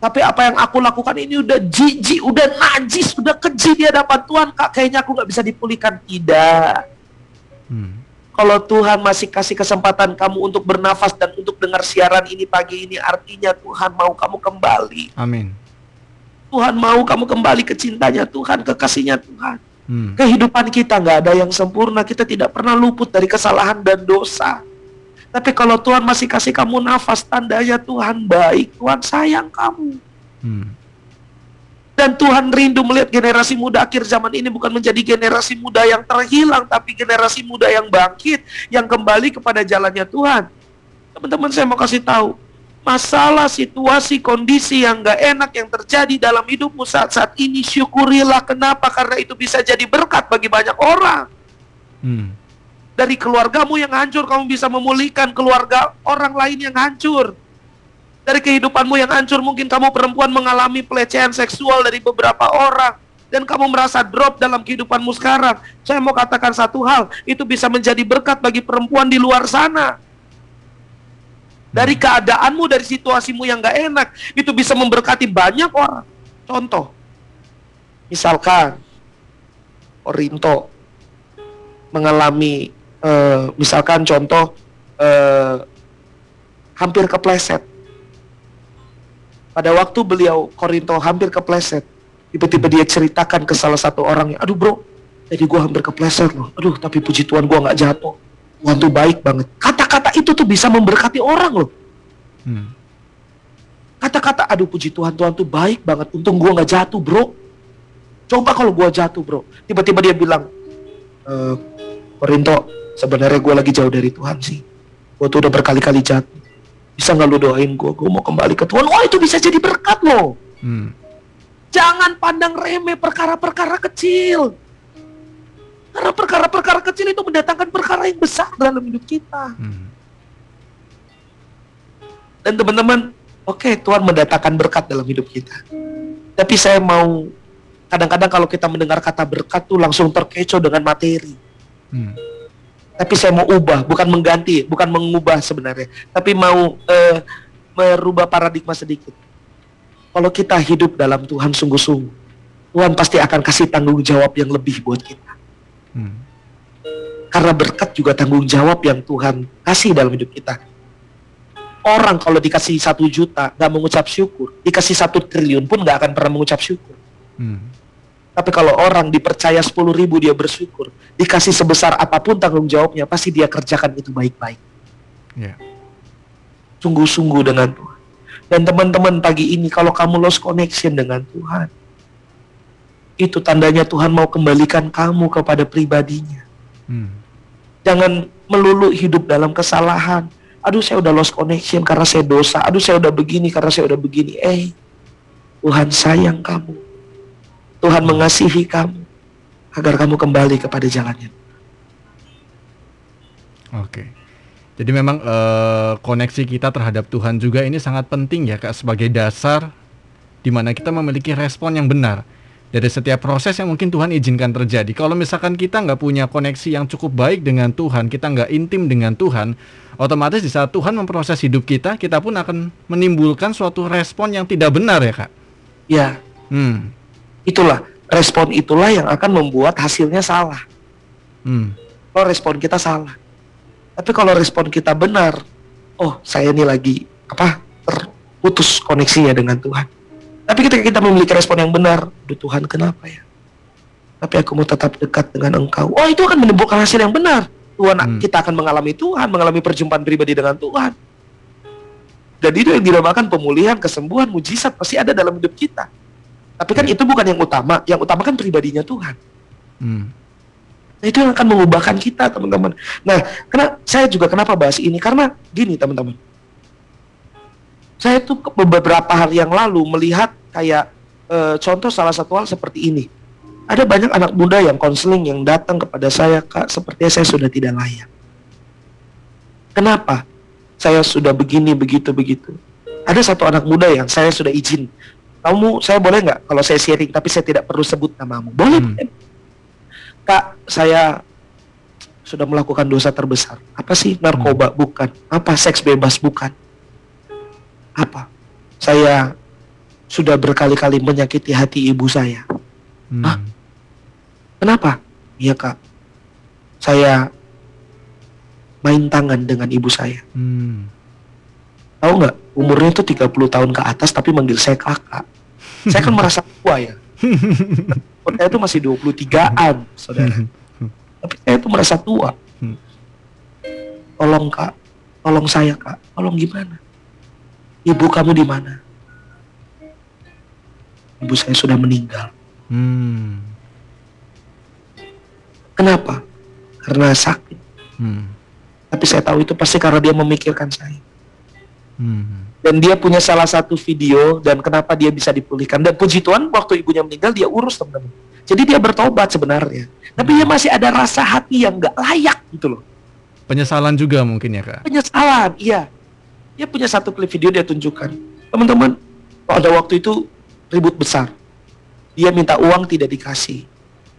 Tapi apa yang aku lakukan ini udah jijik, udah najis, udah keji di hadapan Tuhan. Kak, kayaknya aku nggak bisa dipulihkan. Tidak. Hmm. Kalau Tuhan masih kasih kesempatan kamu untuk bernafas dan untuk dengar siaran ini pagi ini, artinya Tuhan mau kamu kembali. Amin. Tuhan mau kamu kembali ke cintanya Tuhan, ke kasihnya Tuhan. Hmm. Kehidupan kita nggak ada yang sempurna, kita tidak pernah luput dari kesalahan dan dosa. Tapi kalau Tuhan masih kasih kamu nafas, tandanya Tuhan baik, Tuhan sayang kamu. Hmm. Dan Tuhan rindu melihat generasi muda akhir zaman ini bukan menjadi generasi muda yang terhilang, tapi generasi muda yang bangkit, yang kembali kepada jalannya Tuhan. Teman-teman saya mau kasih tahu, masalah situasi kondisi yang gak enak yang terjadi dalam hidupmu saat-saat ini, syukurilah kenapa, karena itu bisa jadi berkat bagi banyak orang. Hmm. Dari keluargamu yang hancur, kamu bisa memulihkan keluarga orang lain yang hancur. Dari kehidupanmu yang hancur, mungkin kamu perempuan mengalami pelecehan seksual dari beberapa orang. Dan kamu merasa drop dalam kehidupanmu sekarang. Saya mau katakan satu hal, itu bisa menjadi berkat bagi perempuan di luar sana. Dari keadaanmu, dari situasimu yang gak enak, itu bisa memberkati banyak orang. Contoh, misalkan, Orinto mengalami eh, misalkan contoh eh, hampir kepleset. Pada waktu beliau Korinto hampir kepleset, tiba-tiba dia ceritakan ke salah satu orang, aduh bro, jadi gua hampir kepleset loh. Aduh, tapi puji Tuhan gua nggak jatuh. Tuhan tuh baik banget. Kata-kata itu tuh bisa memberkati orang loh. Hmm. Kata-kata, aduh puji Tuhan, Tuhan tuh baik banget. Untung gua nggak jatuh bro. Coba kalau gua jatuh bro. Tiba-tiba dia bilang, e, Korinto, sebenarnya gue lagi jauh dari Tuhan sih. Gue tuh udah berkali-kali jatuh. Bisa nggak lu doain gue? Gue mau kembali ke Tuhan. Wah itu bisa jadi berkat loh. Hmm. Jangan pandang remeh perkara-perkara kecil. Karena perkara-perkara kecil itu mendatangkan perkara yang besar dalam hidup kita. Hmm. Dan teman-teman, oke Tuhan mendatangkan berkat dalam hidup kita. Tapi saya mau kadang-kadang kalau kita mendengar kata berkat tuh langsung terkecoh dengan materi. Hmm. Tapi saya mau ubah, bukan mengganti, bukan mengubah sebenarnya, tapi mau eh, merubah paradigma sedikit. Kalau kita hidup dalam Tuhan sungguh-sungguh, Tuhan pasti akan kasih tanggung jawab yang lebih buat kita. Hmm. Karena berkat juga tanggung jawab yang Tuhan kasih dalam hidup kita. Orang kalau dikasih satu juta nggak mengucap syukur, dikasih satu triliun pun nggak akan pernah mengucap syukur. Hmm. Tapi kalau orang dipercaya 10 ribu dia bersyukur, dikasih sebesar apa pun tanggung jawabnya, pasti dia kerjakan itu baik-baik. Ya. Sungguh-sungguh dengan Tuhan. Dan teman-teman pagi ini, kalau kamu lost connection dengan Tuhan, itu tandanya Tuhan mau kembalikan kamu kepada pribadinya. Hmm. Jangan melulu hidup dalam kesalahan. Aduh saya udah lost connection karena saya dosa. Aduh saya udah begini karena saya udah begini. Eh, Tuhan sayang kamu. Tuhan mengasihi kamu. Agar kamu kembali kepada jalannya. Oke. Jadi memang eh, koneksi kita terhadap Tuhan juga ini sangat penting ya kak sebagai dasar di mana kita memiliki respon yang benar dari setiap proses yang mungkin Tuhan izinkan terjadi. Kalau misalkan kita nggak punya koneksi yang cukup baik dengan Tuhan, kita nggak intim dengan Tuhan, otomatis di saat Tuhan memproses hidup kita, kita pun akan menimbulkan suatu respon yang tidak benar ya kak. Ya, Hmm. Itulah respon itulah yang akan membuat hasilnya salah. Hmm. Kalau respon kita salah. Tapi kalau respon kita benar, oh saya ini lagi apa terputus koneksinya dengan Tuhan. Tapi ketika kita memiliki respon yang benar, Duh Tuhan kenapa ya? Tapi aku mau tetap dekat dengan Engkau. Oh itu akan menimbulkan hasil yang benar. Tuhan Hmm. kita akan mengalami Tuhan, mengalami perjumpaan pribadi dengan Tuhan. Dan itu yang dinamakan pemulihan, kesembuhan, mujizat pasti ada dalam hidup kita. Tapi kan Ya. itu bukan yang utama. Yang utama kan pribadinya Tuhan. Hmm. Nah, itu yang akan mengubahkan kita, teman-teman. Nah, karena saya juga kenapa bahas ini? Karena gini, teman-teman. Saya tuh beberapa hari yang lalu melihat kayak eh, contoh salah satu hal seperti ini. Ada banyak anak muda yang konseling yang datang kepada saya, Kak, sepertinya saya sudah tidak layak. Kenapa? Saya sudah begini, begitu, begitu. Ada satu anak muda yang saya sudah izin. Kamu, saya boleh nggak kalau saya sharing, tapi saya tidak perlu sebut namamu. Boleh, Hmm. Kak, saya sudah melakukan dosa terbesar. Apa sih narkoba? Bukan. Apa seks bebas? Bukan. Apa? Saya sudah berkali-kali menyakiti hati ibu saya. Hmm. Hah? Kenapa? Iya kak. Saya main tangan dengan ibu saya. Hmm. Tahu nggak? Umurnya itu 30 tahun ke atas tapi manggil saya kakak. Saya kan merasa tua ya. Saya itu masih 23-an, saudara. Tapi saya itu merasa tua. Tolong kak, tolong saya kak, tolong gimana? Ibu kamu di mana? Ibu saya sudah meninggal. Hmm. Kenapa? Karena sakit. Hmm. Tapi saya tahu itu pasti karena dia memikirkan saya. Hmm. Dan dia punya salah satu video dan kenapa dia bisa dipulihkan. Dan puji Tuhan waktu ibunya meninggal dia urus teman-teman. Jadi dia bertobat sebenarnya. Tapi dia masih ada rasa hati yang nggak layak gitu loh. Penyesalan juga mungkin ya kak. Penyesalan, iya. Dia punya satu klip video dia tunjukkan. Teman-teman, pada waktu itu ribut besar. Dia minta uang tidak dikasih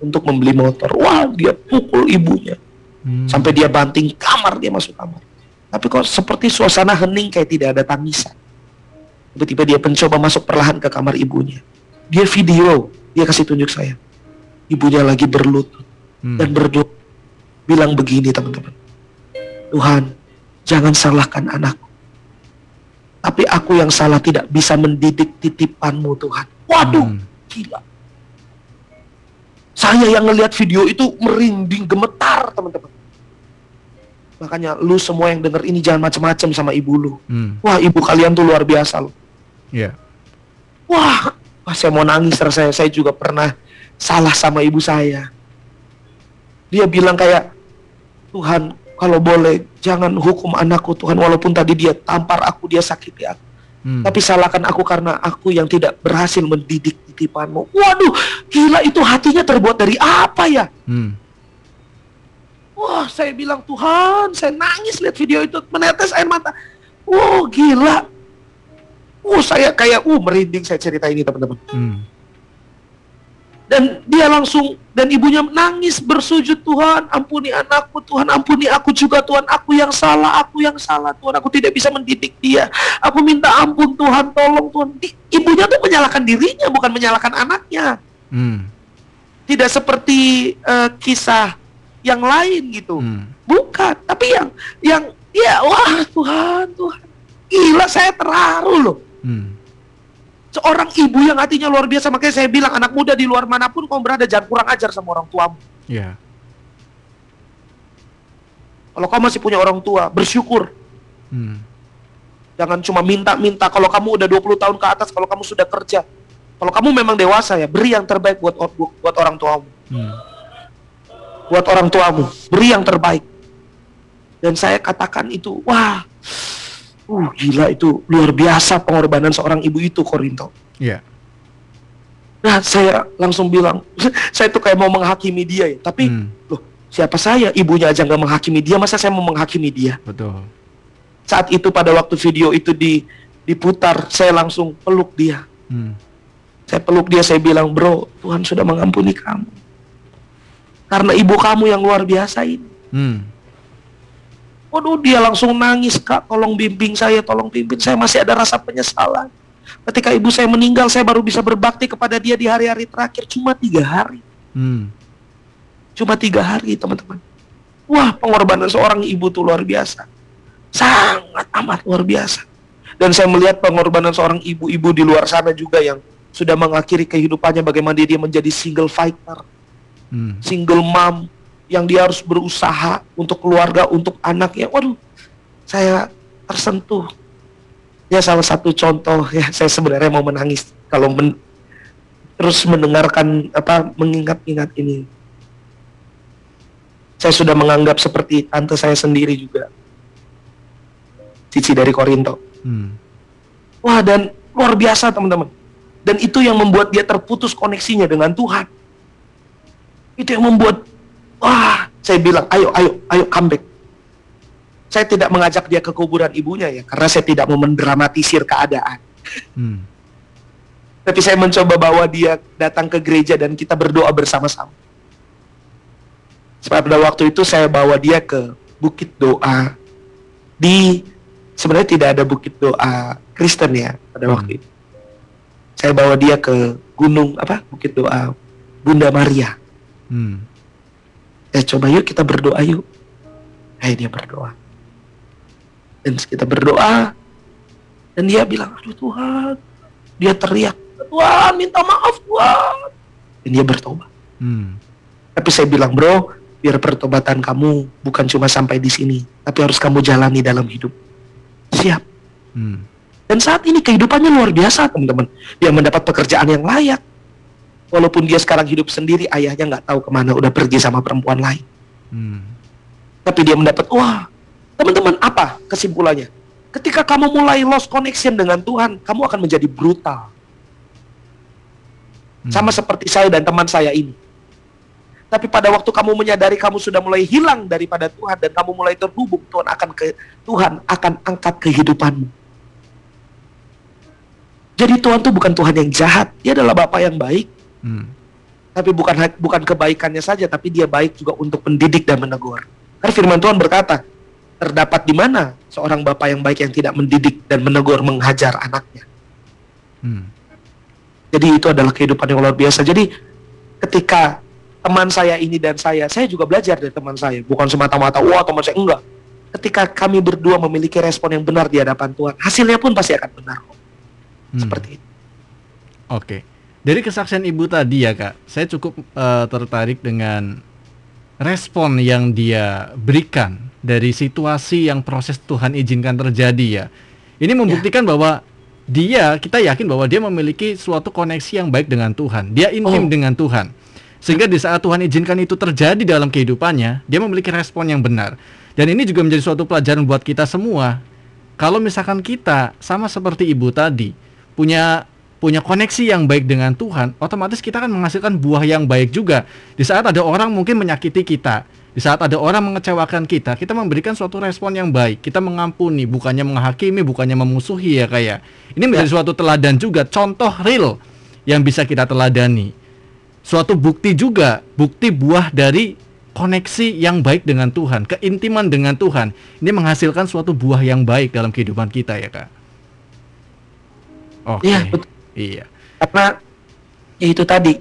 untuk membeli motor. Wah, dia pukul ibunya. Hmm. Sampai dia banting kamar, dia masuk kamar. Tapi kok seperti suasana hening kayak tidak ada tangisan. Tiba-tiba dia mencoba masuk perlahan ke kamar ibunya. Dia video, dia kasih tunjuk saya. Ibunya lagi berlutut Hmm. dan berdoa. Bilang begini teman-teman. Tuhan, jangan salahkan anakku. Tapi aku yang salah tidak bisa mendidik titipanmu Tuhan. Waduh, Hmm. gila. Saya yang ngelihat video itu merinding, gemetar teman-teman. Makanya lu semua yang denger ini jangan macam-macam sama ibu lu. Hmm. Wah ibu kalian tuh luar biasa loh. Ya. Wah, wah saya mau nangis rasanya. Saya juga pernah salah sama ibu saya. Dia bilang kayak, Tuhan kalau boleh jangan hukum anakku Tuhan. Walaupun tadi dia tampar aku, dia sakiti aku. Hmm. Tapi salahkan aku karena aku yang tidak berhasil mendidik titipanmu. Waduh, gila itu hatinya terbuat dari apa ya? Hmm. Wah, saya bilang Tuhan, saya nangis lihat video itu menetes air mata. Wow, gila. Uh, saya kayak uh merinding saya cerita ini teman-teman. Hmm. Dan dia langsung dan ibunya nangis bersujud Tuhan, ampuni anakku Tuhan, ampuni aku juga Tuhan, aku yang salah, aku yang salah Tuhan, aku tidak bisa mendidik dia. Aku minta ampun Tuhan, tolong Tuhan. Di- ibunya tuh menyalahkan dirinya, bukan menyalahkan anaknya. Hmm. Tidak seperti eh, kisah yang lain gitu. Hmm. Bukan, tapi yang yang ya wah Tuhan, Tuhan. Gila saya terharu loh. Hmm. Seorang ibu yang hatinya luar biasa makanya saya bilang anak muda di luar mana pun kamu berada jangan kurang ajar sama orang tuamu. Ya. Kalau kamu masih punya orang tua, bersyukur. Hmm. Jangan cuma minta-minta kalau kamu udah 20 tahun ke atas, kalau kamu sudah kerja. Kalau kamu memang dewasa ya, beri yang terbaik buat buat orang tuamu. Hmm. Buat orang tuamu, beri yang terbaik. Dan saya katakan itu, wah. Uh, gila itu luar biasa pengorbanan seorang ibu itu Korinto. Ya. Nah, saya langsung bilang, saya tuh kayak mau menghakimi dia ya. Tapi, Hmm. loh, siapa saya? Ibunya aja nggak menghakimi dia, masa saya mau menghakimi dia? Betul. Saat itu pada waktu video itu di diputar, saya langsung peluk dia. Hmm. Saya peluk dia, saya bilang, bro, Tuhan sudah mengampuni kamu. Karena ibu kamu yang luar biasa ini. Hmm. Waduh, dia langsung nangis, kak, tolong bimbing saya, tolong pimpin. Saya masih ada rasa penyesalan. Ketika ibu saya meninggal, saya baru bisa berbakti kepada dia di hari-hari terakhir. Cuma tiga hari. Hmm. Cuma tiga hari, teman-teman. Wah, pengorbanan seorang ibu tuh luar biasa. Sangat amat luar biasa. Dan saya melihat pengorbanan seorang ibu-ibu di luar sana juga yang sudah mengakhiri kehidupannya bagaimana dia menjadi single fighter, Hmm. single mom yang dia harus berusaha untuk keluarga, untuk anaknya. Waduh, saya tersentuh. Ya salah satu contoh ya saya sebenarnya mau menangis kalau men- terus mendengarkan apa mengingat-ingat ini. Saya sudah menganggap seperti tante saya sendiri juga. Cici dari Korinto. Hmm. Wah dan luar biasa teman-teman. Dan itu yang membuat dia terputus koneksinya dengan Tuhan. Itu yang membuat, wah saya bilang ayo ayo ayo comeback. Saya tidak mengajak dia ke kuburan ibunya ya, karena saya tidak mau mendramatisir keadaan. Hmm. Tapi saya mencoba bawa dia datang ke gereja dan kita berdoa bersama-sama. Pada waktu itu saya bawa dia ke bukit doa di sebenarnya tidak ada bukit doa Kristen ya pada Hmm. waktu itu. Saya bawa dia ke gunung apa bukit doa Bunda Maria. Hmm. Eh coba yuk kita berdoa yuk. Eh dia berdoa. Dan kita berdoa dan dia bilang, aduh Tuhan. Dia teriak, Tuhan minta maaf Tuhan. Dan dia bertobat. Hmm. Tapi saya bilang, bro, biar pertobatan kamu bukan cuma sampai di sini, tapi harus kamu jalani dalam hidup. Siap. Hmm. Dan saat ini kehidupannya luar biasa, teman-teman. Dia mendapat pekerjaan yang layak. Walaupun dia sekarang hidup sendiri, ayahnya nggak tahu ke mana, udah pergi sama perempuan lain. Hmm. Tapi dia mendapat, wah, teman-teman, apa kesimpulannya? Ketika kamu mulai lost connection dengan Tuhan, kamu akan menjadi brutal. Hmm. Sama seperti saya dan teman saya ini. Tapi pada waktu kamu menyadari kamu sudah mulai hilang daripada Tuhan dan kamu mulai terhubung, Tuhan akan ke Tuhan akan angkat kehidupanmu. Jadi Tuhan itu bukan Tuhan yang jahat, Dia adalah Bapa yang baik. Hmm. Tapi bukan bukan kebaikannya saja, tapi Dia baik juga untuk mendidik dan menegur. Karena firman Tuhan berkata, terdapat di mana seorang Bapa yang baik yang tidak mendidik dan menegur menghajar anaknya. Hmm. Jadi itu adalah kehidupan yang luar biasa. Jadi ketika teman saya ini dan saya, saya juga belajar dari teman saya. Bukan semata-mata, wah teman saya, enggak. Ketika kami berdua memiliki respon yang benar di hadapan Tuhan, hasilnya pun pasti akan benar. Hmm. Seperti itu. Oke. Dari kesaksian ibu tadi ya kak, saya cukup eh, tertarik dengan respon yang dia berikan dari situasi yang proses Tuhan izinkan terjadi ya. Ini membuktikan bahwa dia, kita yakin bahwa dia memiliki suatu koneksi yang baik dengan Tuhan. Dia intim Oh. dengan Tuhan. Sehingga di saat Tuhan izinkan itu terjadi dalam kehidupannya, dia memiliki respon yang benar. Dan ini juga menjadi suatu pelajaran buat kita semua. Kalau misalkan kita sama seperti ibu tadi, punya punya koneksi yang baik dengan Tuhan, otomatis kita akan menghasilkan buah yang baik juga. Di saat ada orang mungkin menyakiti kita, di saat ada orang mengecewakan kita, kita memberikan suatu respon yang baik. Kita mengampuni, bukannya menghakimi, bukannya memusuhi ya kayak. Ini menjadi suatu teladan juga, contoh real yang bisa kita teladani. Suatu bukti juga, bukti buah dari koneksi yang baik dengan Tuhan, keintiman dengan Tuhan. Ini menghasilkan suatu buah yang baik dalam kehidupan kita ya kak. Oke. Iya, betul. Iya. Karena ya itu tadi,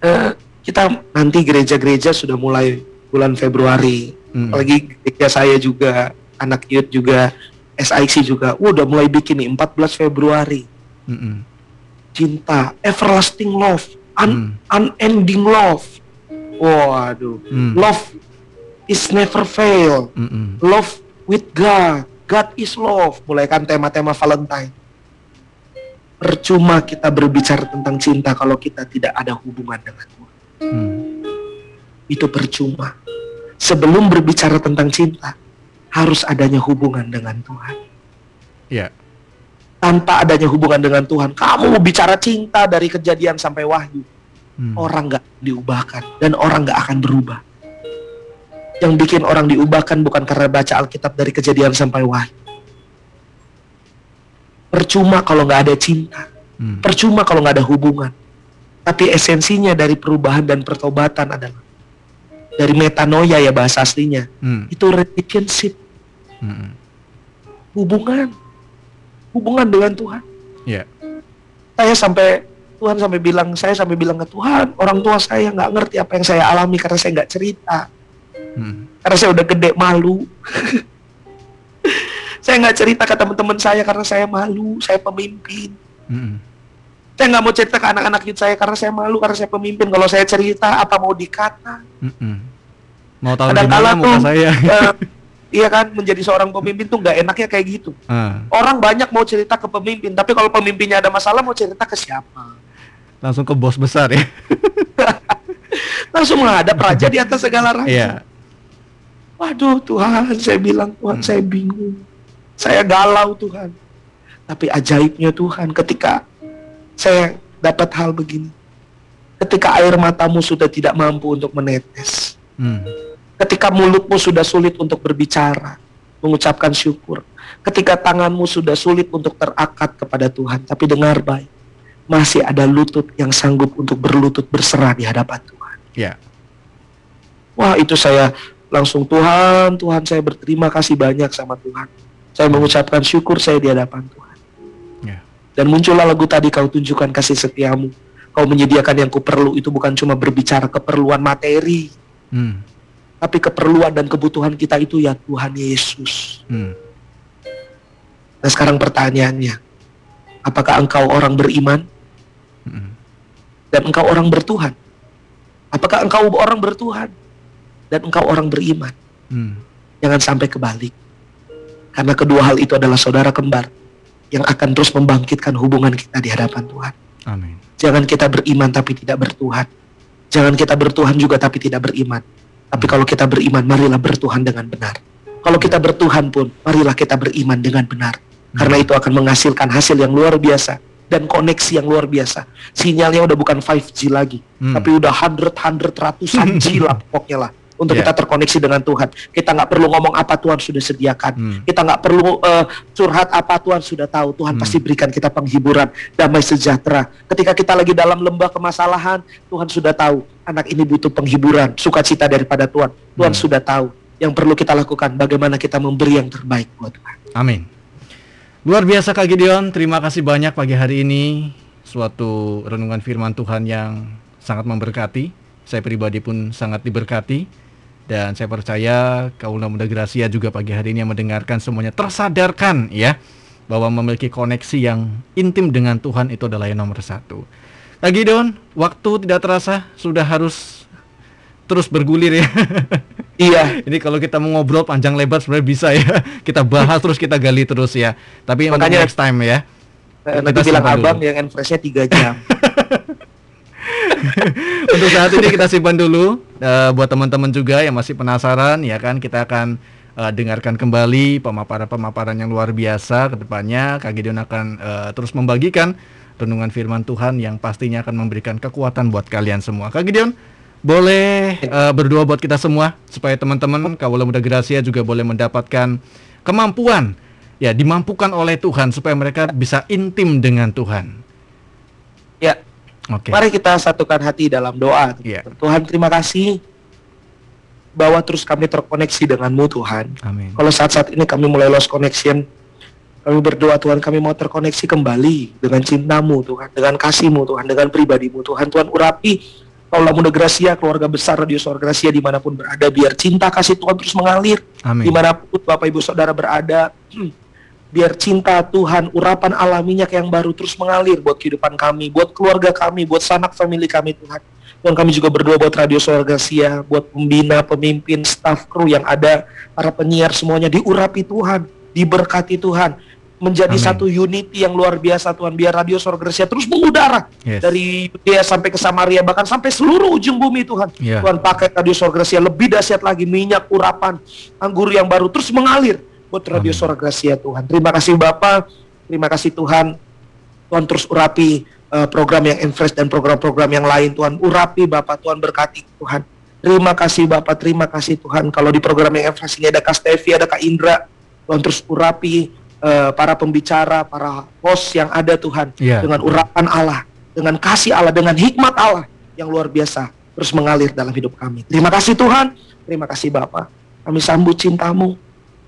eh, kita nanti gereja-gereja sudah mulai bulan Februari. Mm. Apalagi gereja saya juga, anak youth juga, SIC juga, wah, udah mulai bikin nih 14 Februari. Mm-mm. cinta, everlasting love, un- Hmm. unending love. Waduh, Hmm. love is never fail. Mm-mm. Love with God, God is love. Mulai kan tema-tema Valentine. Percuma kita berbicara tentang cinta kalau kita tidak ada hubungan dengan Tuhan. Hmm. Itu percuma. Sebelum berbicara tentang cinta, harus adanya hubungan dengan Tuhan. Ya. Tanpa adanya hubungan dengan Tuhan, kamu mau bicara cinta dari kejadian sampai wahyu. Hmm. orang nggak diubahkan dan orang nggak akan berubah. Yang bikin orang diubahkan bukan karena baca Alkitab dari kejadian sampai wahyu. Percuma kalau nggak ada cinta, Hmm. percuma kalau nggak ada hubungan. Tapi esensinya dari perubahan dan pertobatan adalah dari metanoia ya bahasa aslinya. Hmm. Itu relationship, Hmm. hubungan, hubungan dengan Tuhan. Ya. Saya sampai Tuhan sampai bilang, saya sampai bilang ke Tuhan, orang tua saya nggak ngerti apa yang saya alami karena saya nggak cerita. Hmm. karena saya udah gede malu. saya nggak cerita ke teman-teman saya karena saya malu, saya pemimpin. Hmm. Saya nggak mau cerita ke anak-anak youth saya karena saya malu, karena saya pemimpin. Kalau saya cerita, apa mau dikata? Hmm. Mau tahu mana muka tuh, saya? eh, iya kan, menjadi seorang pemimpin tuh nggak enaknya kayak gitu. Ah. Orang banyak mau cerita ke pemimpin, tapi kalau pemimpinnya ada masalah mau cerita ke siapa? Langsung ke bos besar ya. Langsung menghadap raja di atas segala raja. Iya. Waduh Tuhan, saya bilang Tuhan Hmm. saya bingung. Saya galau Tuhan. Tapi ajaibnya Tuhan ketika saya dapat hal begini. Ketika air matamu sudah tidak mampu untuk menetes. Hmm. Ketika mulutmu sudah sulit untuk berbicara, mengucapkan syukur. Ketika tanganmu sudah sulit untuk terakat kepada Tuhan. Tapi dengar baik, masih ada lutut yang sanggup untuk berlutut berserah di hadapan Tuhan. Ya. Wah itu saya langsung Tuhan, Tuhan saya berterima kasih banyak sama Tuhan. Saya mengucapkan syukur saya di hadapan Tuhan. Ya. Dan muncullah lagu tadi kau tunjukkan kasih setiamu. Kau menyediakan yang ku perlu itu bukan cuma berbicara keperluan materi. Hmm. Tapi keperluan dan kebutuhan kita itu ya Tuhan Yesus. Hmm. Nah sekarang pertanyaannya. Apakah engkau orang beriman Hmm. dan engkau orang bertuhan? Apakah engkau orang bertuhan dan engkau orang beriman? Hmm. Jangan sampai kebalik. Karena kedua hal itu adalah saudara kembar yang akan terus membangkitkan hubungan kita di hadapan Tuhan. Amin. Jangan kita beriman tapi tidak bertuhan. Jangan kita bertuhan juga tapi tidak beriman. Tapi kalau kita beriman, marilah bertuhan dengan benar. Kalau kita bertuhan pun, marilah kita beriman dengan benar. Karena itu akan menghasilkan hasil yang luar biasa dan koneksi yang luar biasa. Sinyalnya udah bukan 5G lagi, Hmm. tapi udah hundred hundred ratusan G lah pokoknya lah untuk Ya. kita terkoneksi dengan Tuhan. Kita nggak perlu ngomong apa Tuhan sudah sediakan. Hmm. Kita nggak perlu eh, curhat apa Tuhan sudah tahu. Tuhan Hmm. pasti berikan kita penghiburan, damai sejahtera. Ketika kita lagi dalam lembah kemasalahan, Tuhan sudah tahu anak ini butuh penghiburan, sukacita daripada Tuhan. Tuhan Hmm. sudah tahu yang perlu kita lakukan bagaimana kita memberi yang terbaik buat Tuhan. Amin. Luar biasa Kak Gideon, terima kasih banyak pagi hari ini. Suatu renungan firman Tuhan yang sangat memberkati. Saya pribadi pun sangat diberkati. Dan saya percaya Kaula Muda Gracia juga pagi hari ini yang mendengarkan semuanya tersadarkan ya. Bahwa memiliki koneksi yang intim dengan Tuhan itu adalah yang nomor satu. Kak Gideon, waktu tidak terasa sudah harus terus bergulir ya. Iya, Ini kalau kita mau ngobrol panjang lebar sebenarnya bisa ya. Kita bahas terus kita gali terus ya. Tapi Makanya- next time ya. Kita nanti bilang abang dulu. yang enforce-nya 3 jam. Untuk saat ini kita simpan dulu Eh, buat teman-teman juga yang masih penasaran ya kan kita akan eh, dengarkan kembali pemaparan-pemaparan yang luar biasa ke depannya. Kak Gideon akan eh, terus membagikan renungan firman Tuhan yang pastinya akan memberikan kekuatan buat kalian semua. Kak Gideon boleh eh, berdoa buat kita semua supaya teman-teman Kawula Muda Gracia juga boleh mendapatkan kemampuan ya dimampukan oleh Tuhan supaya mereka bisa intim dengan Tuhan. Oke. mari kita satukan hati dalam doa. Iya. Tuhan terima kasih bahwa terus kami terkoneksi denganmu Tuhan. Amin. Kalau saat-saat ini kami mulai lost connection, kami berdoa Tuhan kami mau terkoneksi kembali dengan cintamu Tuhan, dengan kasihmu Tuhan, dengan pribadimu Tuhan. Tuhan urapi Kaulah Muda Gracia, keluarga besar Radio Suara Gracia di mana pun berada, biar cinta kasih Tuhan terus mengalir Amin. di mana pun Bapak Ibu Saudara berada. Biar cinta Tuhan, urapan alaminya yang baru terus mengalir buat kehidupan kami, buat keluarga kami, buat sanak family kami Tuhan. Tuhan kami juga berdoa buat Radio Suara Gracia, buat pembina, pemimpin, staff kru yang ada, para penyiar semuanya diurapi Tuhan, diberkati Tuhan, menjadi Amin. satu unity yang luar biasa Tuhan. Biar Radio Gracia terus mengudara Yes. dari Yudea sampai ke Samaria bahkan sampai seluruh ujung bumi Tuhan. Ya. Tuhan pakai Radio Gracia lebih dahsyat lagi minyak urapan anggur yang baru terus mengalir buat Radio. Suara Gracia Tuhan. Terima kasih Bapak, terima kasih Tuhan. Tuhan terus urapi eh, program yang Enfresh dan program-program yang lain Tuhan. Urapi Bapak, Tuhan berkati Tuhan. Terima kasih Bapak, terima kasih Tuhan. Kalau di program yang Enfresh ini ada Kak Stevi, ada Kak Indra, Tuhan terus urapi eh, para pembicara, para host yang ada Tuhan Iya. dengan urapan Allah, dengan kasih Allah, dengan hikmat Allah yang luar biasa terus mengalir dalam hidup kami. Terima kasih Tuhan, terima kasih Bapak. Kami sambut cintamu,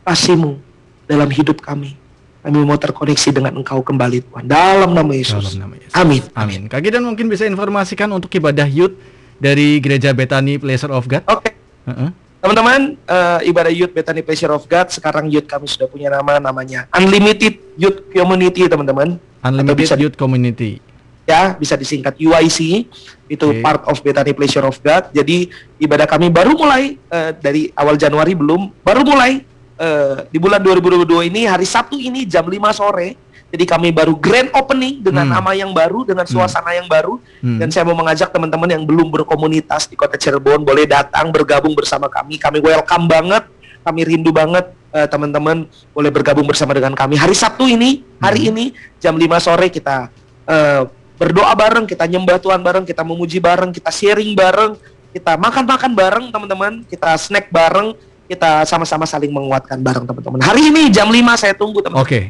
kasihmu dalam hidup kami. Kami mau terkoneksi dengan Engkau kembali Tuhan. Dalam nama Yesus. Dalam nama Yesus. Amin. Amin. Kak Gideon mungkin bisa informasikan untuk ibadah youth dari Gereja Betani Pleasure of God. Oke, Heeh. teman-teman, eh, ibadah Youth Bethany Pleasure of God. Sekarang Youth kami sudah punya nama, namanya Unlimited Youth Community, teman-teman. Unlimited bisa- Youth Community. ya bisa disingkat UIC itu Oke. part of Bethany Pleasure of God jadi ibadah kami baru mulai eh, dari awal Januari belum baru mulai eh, di bulan 2022 ini hari Sabtu ini jam 5 sore Jadi kami baru grand opening dengan Hmm. nama yang baru, dengan suasana yang baru. Hmm. Dan saya mau mengajak teman-teman yang belum berkomunitas di Kota Cirebon boleh datang bergabung bersama kami. Kami welcome banget, kami rindu banget eh, teman-teman boleh bergabung bersama dengan kami. Hari Sabtu ini, hari ini jam 5 sore kita eh, berdoa bareng, kita nyembah Tuhan bareng, kita memuji bareng, kita sharing bareng, kita makan-makan bareng teman-teman, kita snack bareng, kita sama-sama saling menguatkan bareng teman-teman. Hari ini jam 5 saya tunggu teman-teman. Oke.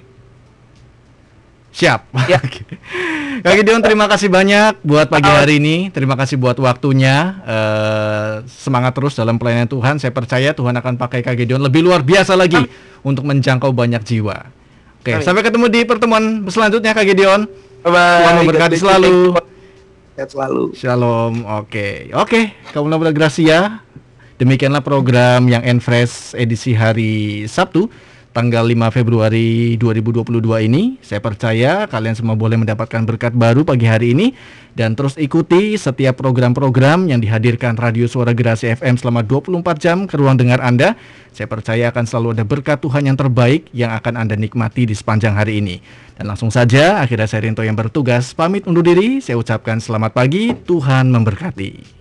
Siap. Ya. Kak Gideon terima kasih banyak buat pagi hari ini. Terima kasih buat waktunya. Eh, semangat terus dalam pelayanan Tuhan. Saya percaya Tuhan akan pakai Kak Gideon lebih luar biasa lagi untuk menjangkau banyak jiwa. Oke, Amin. sampai ketemu di pertemuan selanjutnya Kak Gideon. Bye-bye. Tuhan memberkati selalu. Sehat selalu. Shalom. Oke. Oke, kamu Muda Gracia. Demikianlah program yang Enfresh edisi hari Sabtu tanggal 5 Februari 2022 ini. Saya percaya kalian semua boleh mendapatkan berkat baru pagi hari ini dan terus ikuti setiap program-program yang dihadirkan Radio Suara Gerasi FM selama 24 jam ke ruang dengar Anda. Saya percaya akan selalu ada berkat Tuhan yang terbaik yang akan Anda nikmati di sepanjang hari ini. Dan langsung saja akhirnya saya Rinto yang bertugas pamit undur diri. Saya ucapkan selamat pagi, Tuhan memberkati.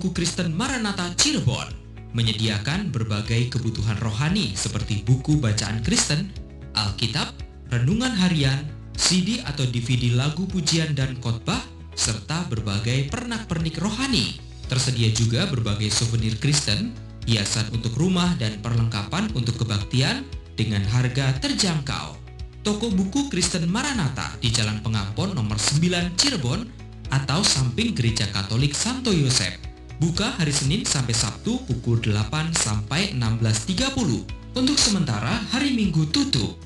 Buku Kristen Maranatha Cirebon menyediakan berbagai kebutuhan rohani seperti buku bacaan Kristen, Alkitab, renungan harian, CD atau DVD lagu pujian dan khotbah, serta berbagai pernak-pernik rohani. Tersedia juga berbagai souvenir Kristen, hiasan untuk rumah dan perlengkapan untuk kebaktian dengan harga terjangkau. Toko buku Kristen Maranatha di Jalan Pengampon nomor 9 Cirebon atau samping Gereja Katolik Santo Yosef. Buka hari Senin sampai Sabtu pukul 8 sampai 16.30. Untuk sementara hari Minggu tutup.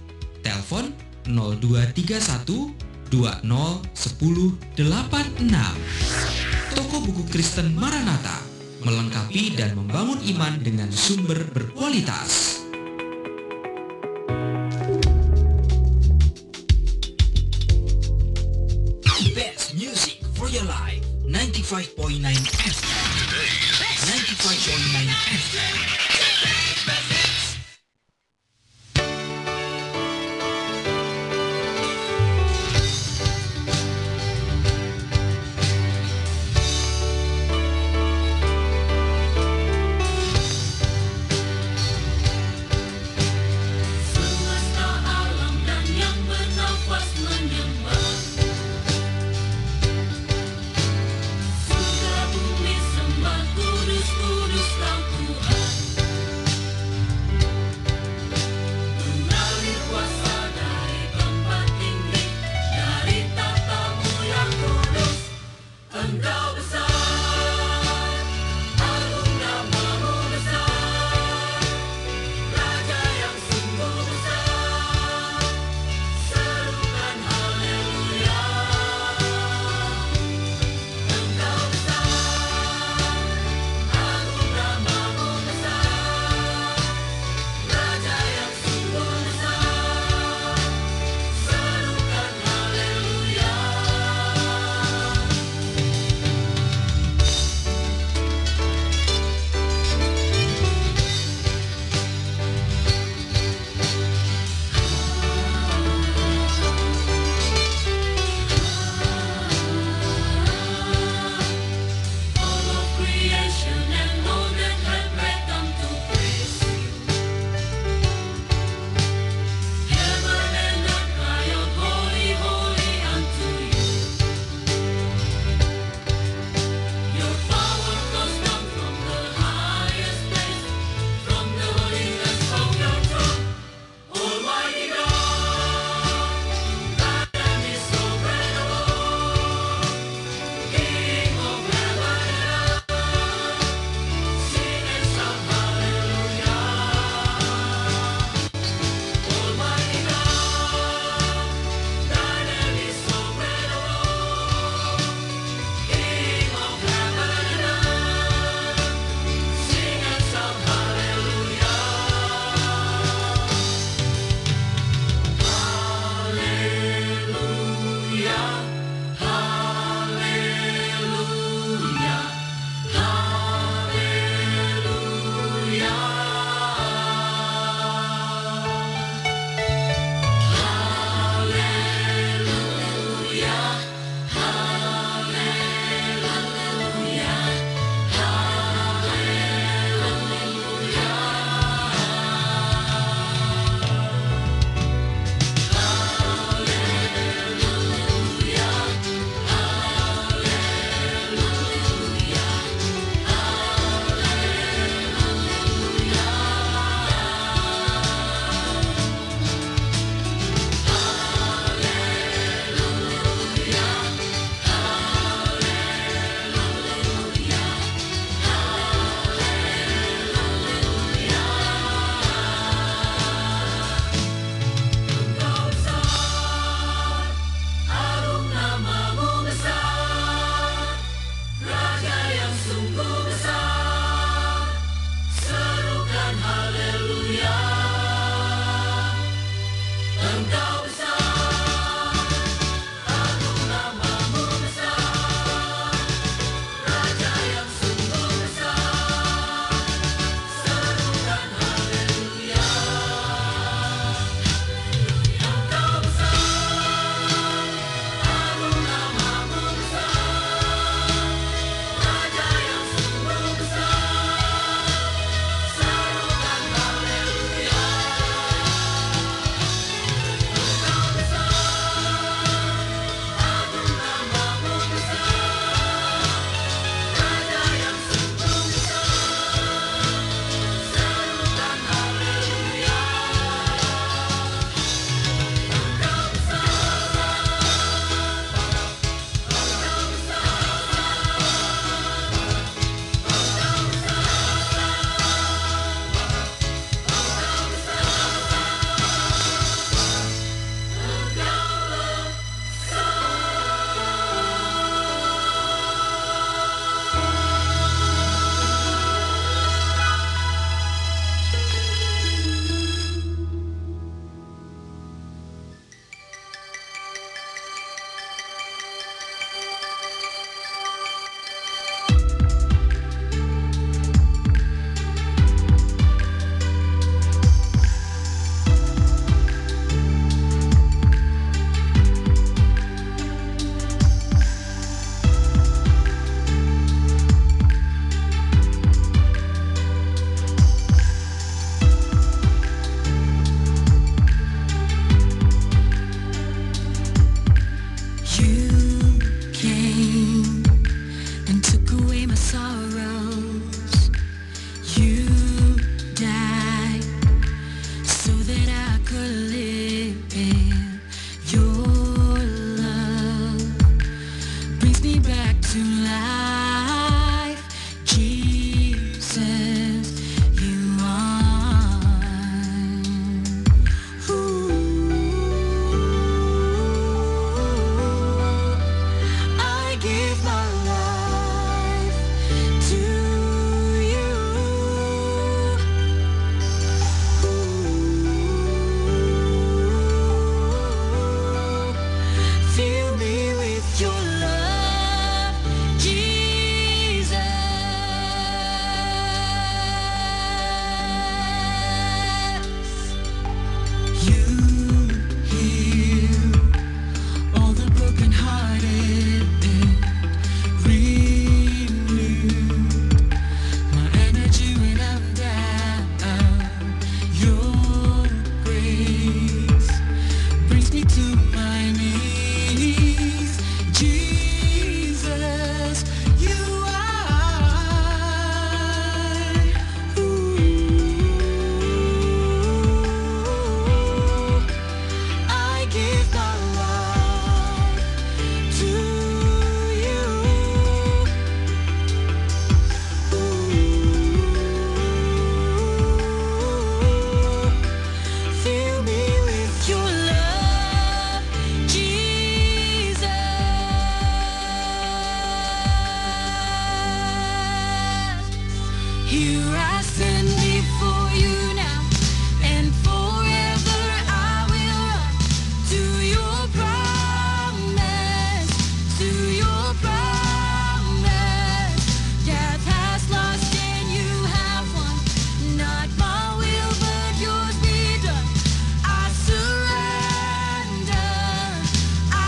Telepon 0231 20 10 86. Toko buku Kristen Maranatha melengkapi dan membangun iman dengan sumber berkualitas. Best music for your life. 95.9 FM. 95.9 FM.